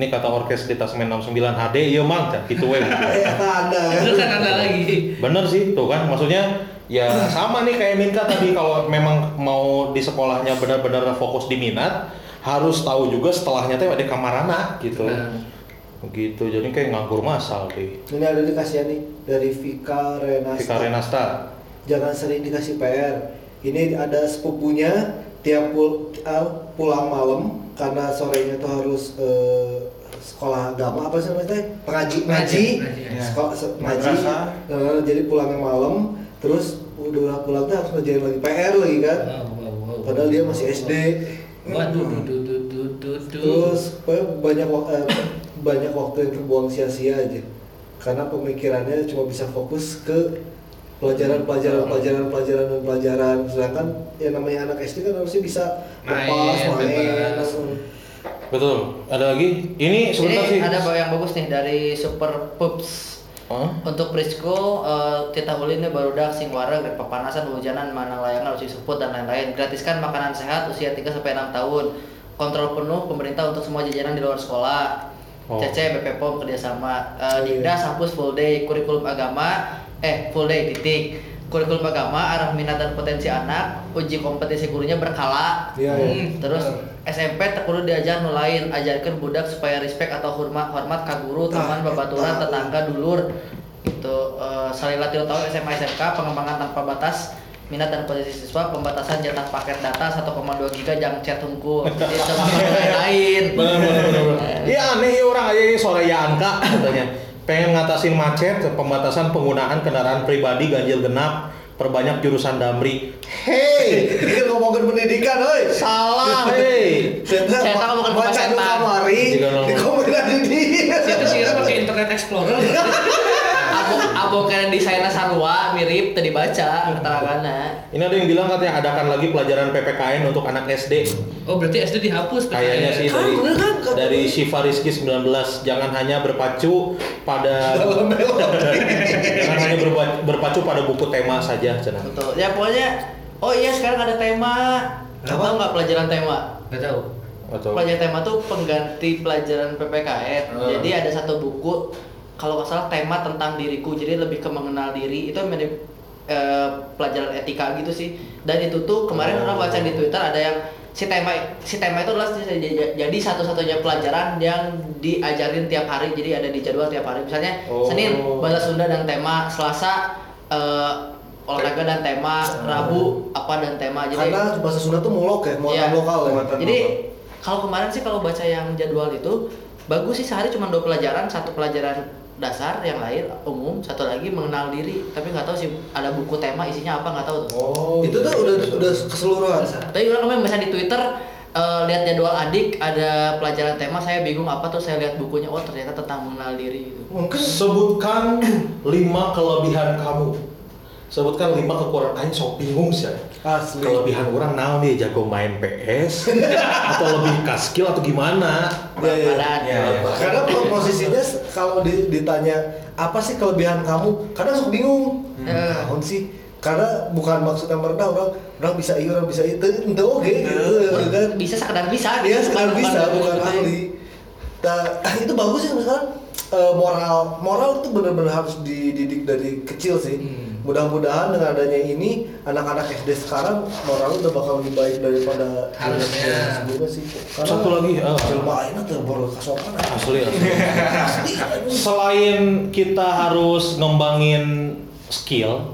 Ini kata orkes di Tasmen 69 HD, iya mang, can, gitu we. Eta [LAUGHS] Anda. Itu kan ada lagi. Bener sih, tuh kan, maksudnya ya [LAUGHS] sama nih kayak Minka tadi kalau memang mau di sekolahnya benar-benar fokus di minat, harus tahu juga setelahnya tuh ada kamar anak gitu. Benar. Begitu, jadi kayak nganggur masal deh. Ini ada dikasih nih dari Vika Renasta. Vika Renasta. Jangan sering dikasih PR. Ini ada sepupunya tiap pul- uh, pulang malam karena sorenya tuh harus eh, sekolah agama apa sih namanya? Pengaji, ngaji, Ngaji, ya. sekolah se- ngaji. Madrasah. Eh, jadi pulangnya malam, terus udah pulang tuh harus ngerjain lagi PR lagi kan. Padahal dia masih SD. Waduh. Terus banyak eh, banyak waktu yang terbuang sia-sia aja. Karena pemikirannya cuma bisa fokus ke pelajaran pelajaran pelajaran pelajaran dan pelajaran. Sedangkan yang namanya anak SD kan harusnya bisa Main, lepas, main. bebas. Betul. Ada lagi? Ini sebentar ini sih. ada yang bagus nih dari Super Pups Hah? Untuk Prisco, eh, kita ulinnya baru dak sing wareg papanasan hujanan mana layangan usi seput dan lain-lain. Gratiskan makanan sehat usia 3 sampai 6 tahun. Kontrol penuh pemerintah untuk semua jajanan di luar sekolah. Oh. CC BP POM kerjasama. Eh, Iya. Dikdas hapus full day kurikulum agama eh full day titik. Kurikulum agama arah minat dan potensi anak, uji kompetensi gurunya berkala. Iya, iya. Hmm, terus SMP tak perlu diajar nu lain, ajarkan budak supaya respect atau hormat hormat ka guru, teman, babaturan, eta. tetangga, dulur. Gitu. Eh salila tilu tahun SMA SMK pengembangan tanpa batas minat dan posisi siswa pembatasan jatah paket data 1,2 giga jang chat hungkul jadi [LAUGHS] sama lain. Iya aneh ya orang aja ini sore ya angka katanya. Pengen ngatasin macet, pembatasan penggunaan kendaraan pribadi ganjil genap, perbanyak jurusan damri. Hei, Ini ngomongin pendidikan, oi. salah hei. Saya tahu bukan baca pemacetan. nu kamari di komentar di Situ sih pakai Internet Explorer. [LAUGHS] abo abo kena desainnya sarua mirip tadi baca keterangannya Ini ada yang bilang katanya adakan lagi pelajaran PPKN untuk anak SD. Oh berarti SD dihapus Kayaknya sih Kan, dari bener kan? Kata- dari Shiva Rizky 19 jangan hanya berpacu pada jangan hanya berpa- berpacu pada buku tema saja cenah. betul ya pokoknya oh iya sekarang ada tema Apa? tahu nggak pelajaran tema Gak tahu. Atau Pelajaran tema tuh pengganti pelajaran PPKN. Hmm. Jadi ada satu buku kalau nggak salah tema tentang diriku. Jadi lebih ke mengenal diri. Itu mirip eh, pelajaran etika gitu sih dan itu tuh kemarin orang baca di twitter ada yang si tema si tema itu adalah jadi satu-satunya pelajaran yang diajarin tiap hari jadi ada di jadwal tiap hari misalnya Oh. senin bahasa sunda dan tema selasa eh, olahraga dan tema rabu apa dan tema jadi Karena bahasa Sunda tuh mulok ya, muatan Iya. lokal ya. Muatan. jadi kalau kemarin sih kalau baca yang jadwal itu bagus sih sehari cuma dua pelajaran, satu pelajaran dasar, yang lain umum, satu lagi mengenal diri. Tapi nggak tahu sih ada buku tema isinya apa nggak tahu tuh. Oh. Itu tuh udah udah keseluruhan. Tapi orang kemarin baca di Twitter eh, lihat jadwal adik ada pelajaran tema saya bingung apa tuh saya lihat bukunya oh ternyata tentang mengenal diri gitu. Mungkin Sebutkan [CLEARS THROAT] lima kelebihan kamu. Sebutkan lima kekurangan Aing sok bingung sih. asli. Kelebihan orang naon dia jago main PS [LAUGHS] atau lebih ke skill atau gimana? Iya, iya. Badan. Iya, iya. Karena po- posisinya s- kalau di- ditanya apa sih kelebihan kamu, kadang suka bingung. Hmm. Naon sih? Karena bukan maksudnya merendah orang, orang bisa iya, orang bisa itu, itu oke, kan? Bisa sekedar bisa. Dia sekarang bukan- bisa, bukan ahli. Nah, [CLEARS THROAT] itu bagus sih misalkan eh, moral, moral itu benar-benar harus dididik dari kecil sih. Mudah-mudahan dengan adanya ini anak-anak SD sekarang moral udah bakal lebih baik daripada Harusnya. sebelumnya sih. Karena Satu lagi, ah. jelma ini tuh baru kasopan. Asli, asli. Selain kita harus ngembangin skill,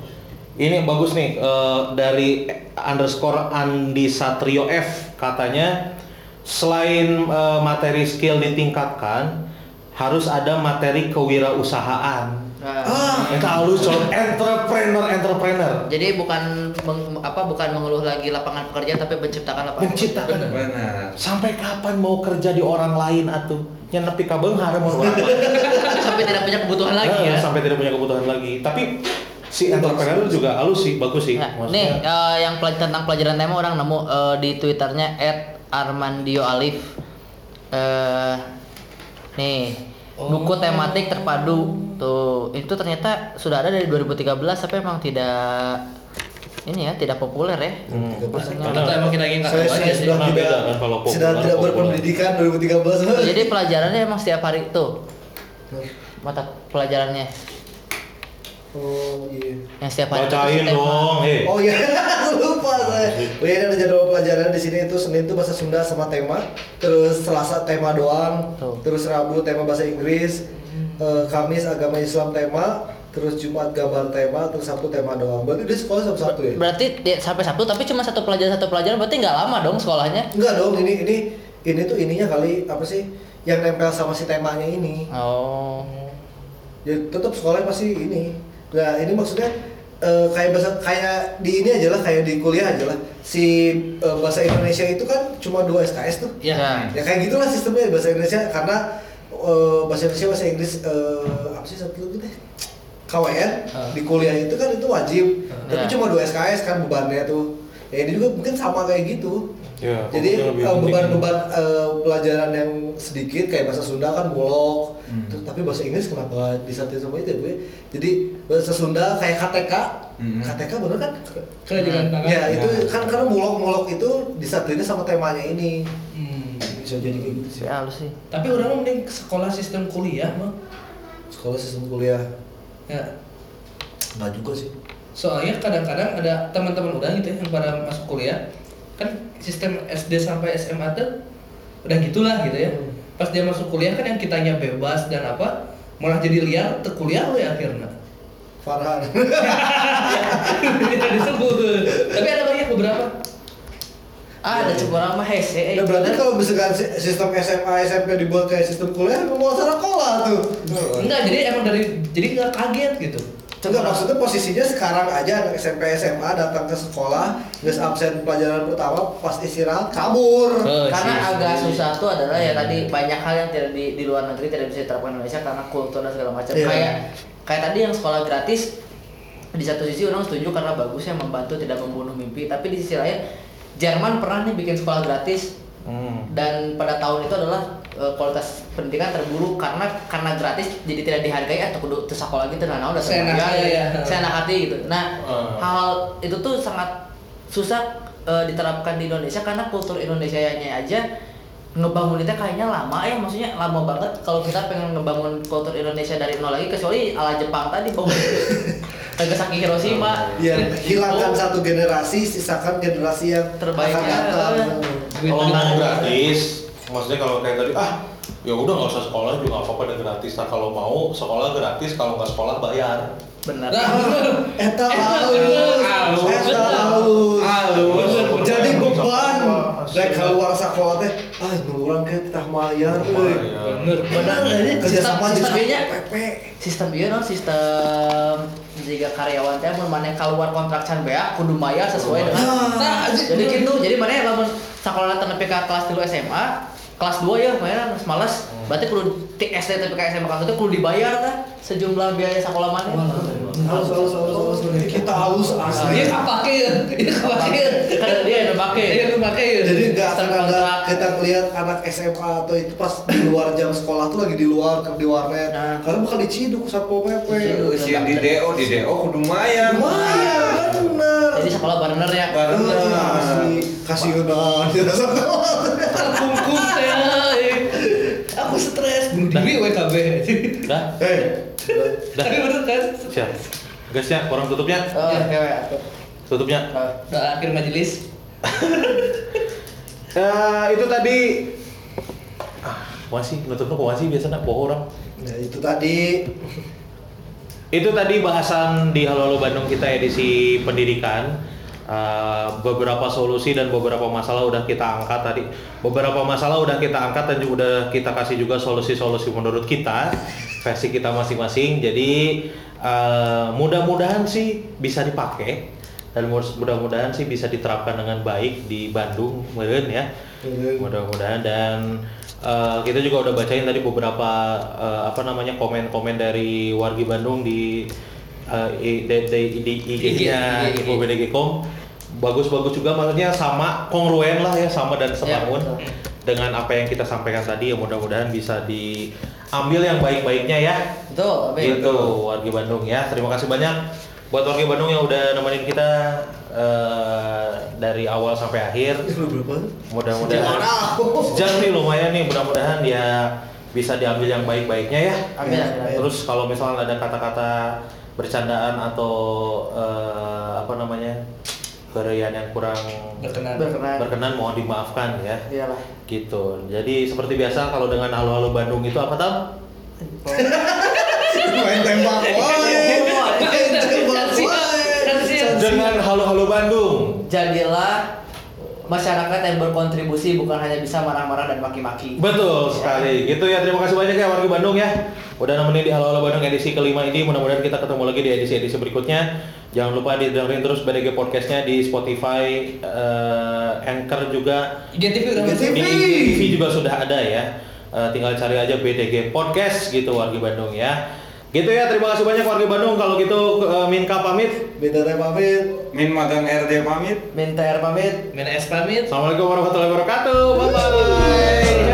ini bagus nih eh, dari underscore Andi Satrio F katanya selain eh, materi skill ditingkatkan harus ada materi kewirausahaan. Ah, Itu halus coy, entrepreneur entrepreneur. Jadi bukan meng- apa bukan mengeluh lagi lapangan pekerjaan tapi menciptakan lapangan Menciptakan. Benar. Sampai kapan mau kerja di orang lain atuh? Yang nepi ka beunghar mau orang lain. [LAUGHS] sampai tidak punya kebutuhan lagi Eh, ya. sampai tidak punya kebutuhan lagi. Tapi si entrepreneur juga halus sih, bagus sih. Nah, nih eh, yang pelaj- tentang pelajaran tema orang nemu eh, di twitternya @armandio alif. Eh, nih buku tematik terpadu tuh itu ternyata sudah ada dari 2013 tapi emang tidak ini ya tidak populer ya. Hmm. Maksudnya- Atau emang kita ingin saya tahu aja saya sih. sudah Karena tidak beda kan kalau populer, sudah tidak populer. berpendidikan 2013. Jadi pelajarannya emang setiap hari tuh mata pelajarannya Oh iya. yang setiap hari bacain dong, eh. Oh iya, [LAUGHS] lupa saya. Oh iya, ada jadwal pelajaran di sini itu Senin itu bahasa Sunda sama tema, terus Selasa tema doang, Tuh. terus Rabu tema bahasa Inggris, eh, Kamis agama Islam tema, terus Jumat gambar tema, terus Sabtu tema doang. Berarti di sekolah Sabtu Sabtu ya? Berarti dia sampai Sabtu tapi cuma satu pelajaran satu pelajaran berarti nggak lama dong sekolahnya. Enggak dong, ini ini ini tuh ininya kali apa sih yang nempel sama si temanya ini. Oh. Ya tetap sekolahnya pasti ini. Nah ini maksudnya eh, kayak bahasa kayak di ini aja lah kayak di kuliah aja lah. Si eh, bahasa Indonesia itu kan cuma dua SKS tuh. Ya. Ya kayak gitulah sistemnya bahasa Indonesia karena eh, bahasa Indonesia bahasa Inggris eh, apa sih satu lagi deh KWN di kuliah itu kan itu wajib. Tapi Ya. cuma dua SKS kan bebannya tuh. Ya ini juga mungkin sama kayak gitu. Ya, Jadi eh, beban-beban eh, pelajaran yang sedikit kayak bahasa Sunda kan bulog, Hmm. Terus, tapi bahasa Inggris kenapa disatuin sama itu ya gue? Jadi bahasa Sunda kayak KTK, Hmm. KTK bener kan? Kerajinan tangan. Ya itu Nah. kan karena bulog-bulog itu disatuinnya sama temanya ini. Hmm. Bisa jadi kayak gitu sih. Ya halus sih. Tapi orang mending sekolah sistem kuliah mah. Sekolah sistem kuliah Ya. nggak juga sih. Soalnya kadang-kadang ada teman-teman udah gitu ya yang pada masuk kuliah kan sistem SD sampai SMA tuh udah gitulah gitu ya. Pas dia masuk kuliah kan yang kitanya bebas dan apa malah jadi liar ke kuliah lo ya akhirnya. Farhan. Tidak disebut. Tapi ada banyak beberapa. Ah, ada cuma mah hese. eh. Nah berarti kalau misalkan si- sistem SMA SMP dibuat kayak sistem kuliah, mau salah sekolah tuh. Enggak, jadi emang dari jadi nggak kaget gitu. Enggak maksudnya posisinya sekarang aja anak SMP SMA datang ke sekolah, terus absen pelajaran pertama pas istirahat kabur. Oh, karena sih, agak sih. susah tuh adalah ya tadi banyak hal yang tidak di, di luar negeri tidak bisa diterapkan di Indonesia karena kultur dan segala macam. Iya. Kayak kayak tadi yang sekolah gratis di satu sisi orang setuju karena bagusnya membantu tidak membunuh mimpi, tapi di sisi lain Jerman pernah nih bikin sekolah gratis Hmm. dan pada tahun itu adalah eh, kualitas pendidikan terburuk karena karena gratis jadi tidak dihargai atau kudu teu sekolah gitu nah udah Seenak hati ya. seenak hati gitu nah Ah. hal itu tuh sangat susah eh, diterapkan di Indonesia karena kultur Indonesia aja ngebangun itu kayaknya lama ya maksudnya lama banget kalau kita pengen ngebangun kultur Indonesia dari nol lagi kecuali ala Jepang tadi bangun [LAUGHS] Nagasaki Hiroshima. Ya, hilangkan Oh, satu generasi, sisakan generasi yang Terbaiknya. akan datang. Kalau mau gratis, maksudnya kalau kayak tadi ah ya udah nggak usah sekolah juga nggak apa-apa dan gratis. Nah kalau mau sekolah gratis, kalau nggak sekolah bayar. Benar. Nah, [LAUGHS] Eta halus, eta halus. Halus. Jadi beban. Rek keluar sekolah teh, ah nuluran ke tah mayar euy. bener. Benar. Ini Kerja sama jeung sistemnya PP. sistem ieu no sistem jika karyawan teh mun maneh keluar kontrak can bea kudu mayar sesuai dengan Nah, jadi gitu jadi maneh lamun sakola tenepi ka kelas 3 SMA kelas 2 ya mainan males berarti SD tapi ka SMA kelas itu kudu dibayar tah sejumlah biaya sekolah halus halus. Kita halus Dia asli. kapake ya, dia kapake. Karena dia yang make. Dia kapake ya. Jadi nggak ada kita ngeliat anak SMA atau itu pas di luar jam sekolah tuh lagi di luar di warnet. Nah. Karena bakal diciduk satpol pp. Usia di DO, di DO kudu lumayan. Lumayan bener. jadi sekolah bener ya Bener. Kasih udah Terkungkung teh. Aku stres. Bunuh diri WKB. Dah, [LAUGHS] Eh, dah. Tapi bener kan? Siap. Gasnya, kurang tutupnya. oh cewek atuh. Tutupnya. Udah akhir majelis. [LAUGHS] Eh, itu tadi ah, masih nutupnya kok masih biasanya bohong orang. ya itu tadi Itu tadi bahasan di Halo Halo Bandung kita edisi pendidikan. Uh, beberapa solusi dan beberapa masalah udah kita angkat tadi. Beberapa masalah udah kita angkat dan juga udah kita kasih juga solusi-solusi menurut kita versi kita masing-masing. Jadi uh, mudah-mudahan sih bisa dipakai dan mud- mudah-mudahan sih bisa diterapkan dengan baik di Bandung, meren ya. Meureun. Mudah-mudahan dan uh, kita juga udah bacain tadi beberapa uh, apa namanya komen-komen dari wargi Bandung di uh, i- di, di, di IG-nya IG. Info BDG.com bagus-bagus juga maksudnya sama kongruen lah ya sama dan sebangun betul. dengan apa yang kita sampaikan tadi ya mudah-mudahan bisa diambil yang baik-baiknya ya Betul, Be. gitu wargi Bandung ya terima kasih banyak buat wargi Bandung yang udah nemenin kita uh, dari awal sampai akhir mudah-mudahan sejam nih lumayan nih mudah-mudahan ya bisa diambil yang baik-baiknya ya amin. terus kalau misalnya ada kata-kata bercandaan atau eh, apa namanya kerian yang kurang Berkenan. Berkenan. berkenan mohon dimaafkan ya. Iyalah. gitu. Jadi seperti biasa kalau dengan halo-halo Bandung itu apa tam? Main tembak. [LAUGHS] Dengan halo-halo Bandung. Jadilah masyarakat yang berkontribusi bukan hanya bisa marah-marah dan maki-maki. Betul sekali. Gitu ya. Terima kasih banyak ya warga Bandung ya. Udah nemenin di Halo Halo Bandung edisi kelima ini. Mudah-mudahan kita ketemu lagi di edisi-edisi berikutnya. Jangan lupa didengerin terus BDG Podcastnya di Spotify, eh, Anchor juga. IGTV udah IGTV. masuk. Di TV juga sudah ada ya. Eh, tinggal cari aja BDG Podcast gitu warga Bandung ya. Gitu ya. Terima kasih banyak warga Bandung. Kalau gitu eh, Minka pamit. Beda pamit. Min magang RD pamit. Minta air pamit. Main es pamit. Assalamualaikum warahmatullahi wabarakatuh. Bye bye.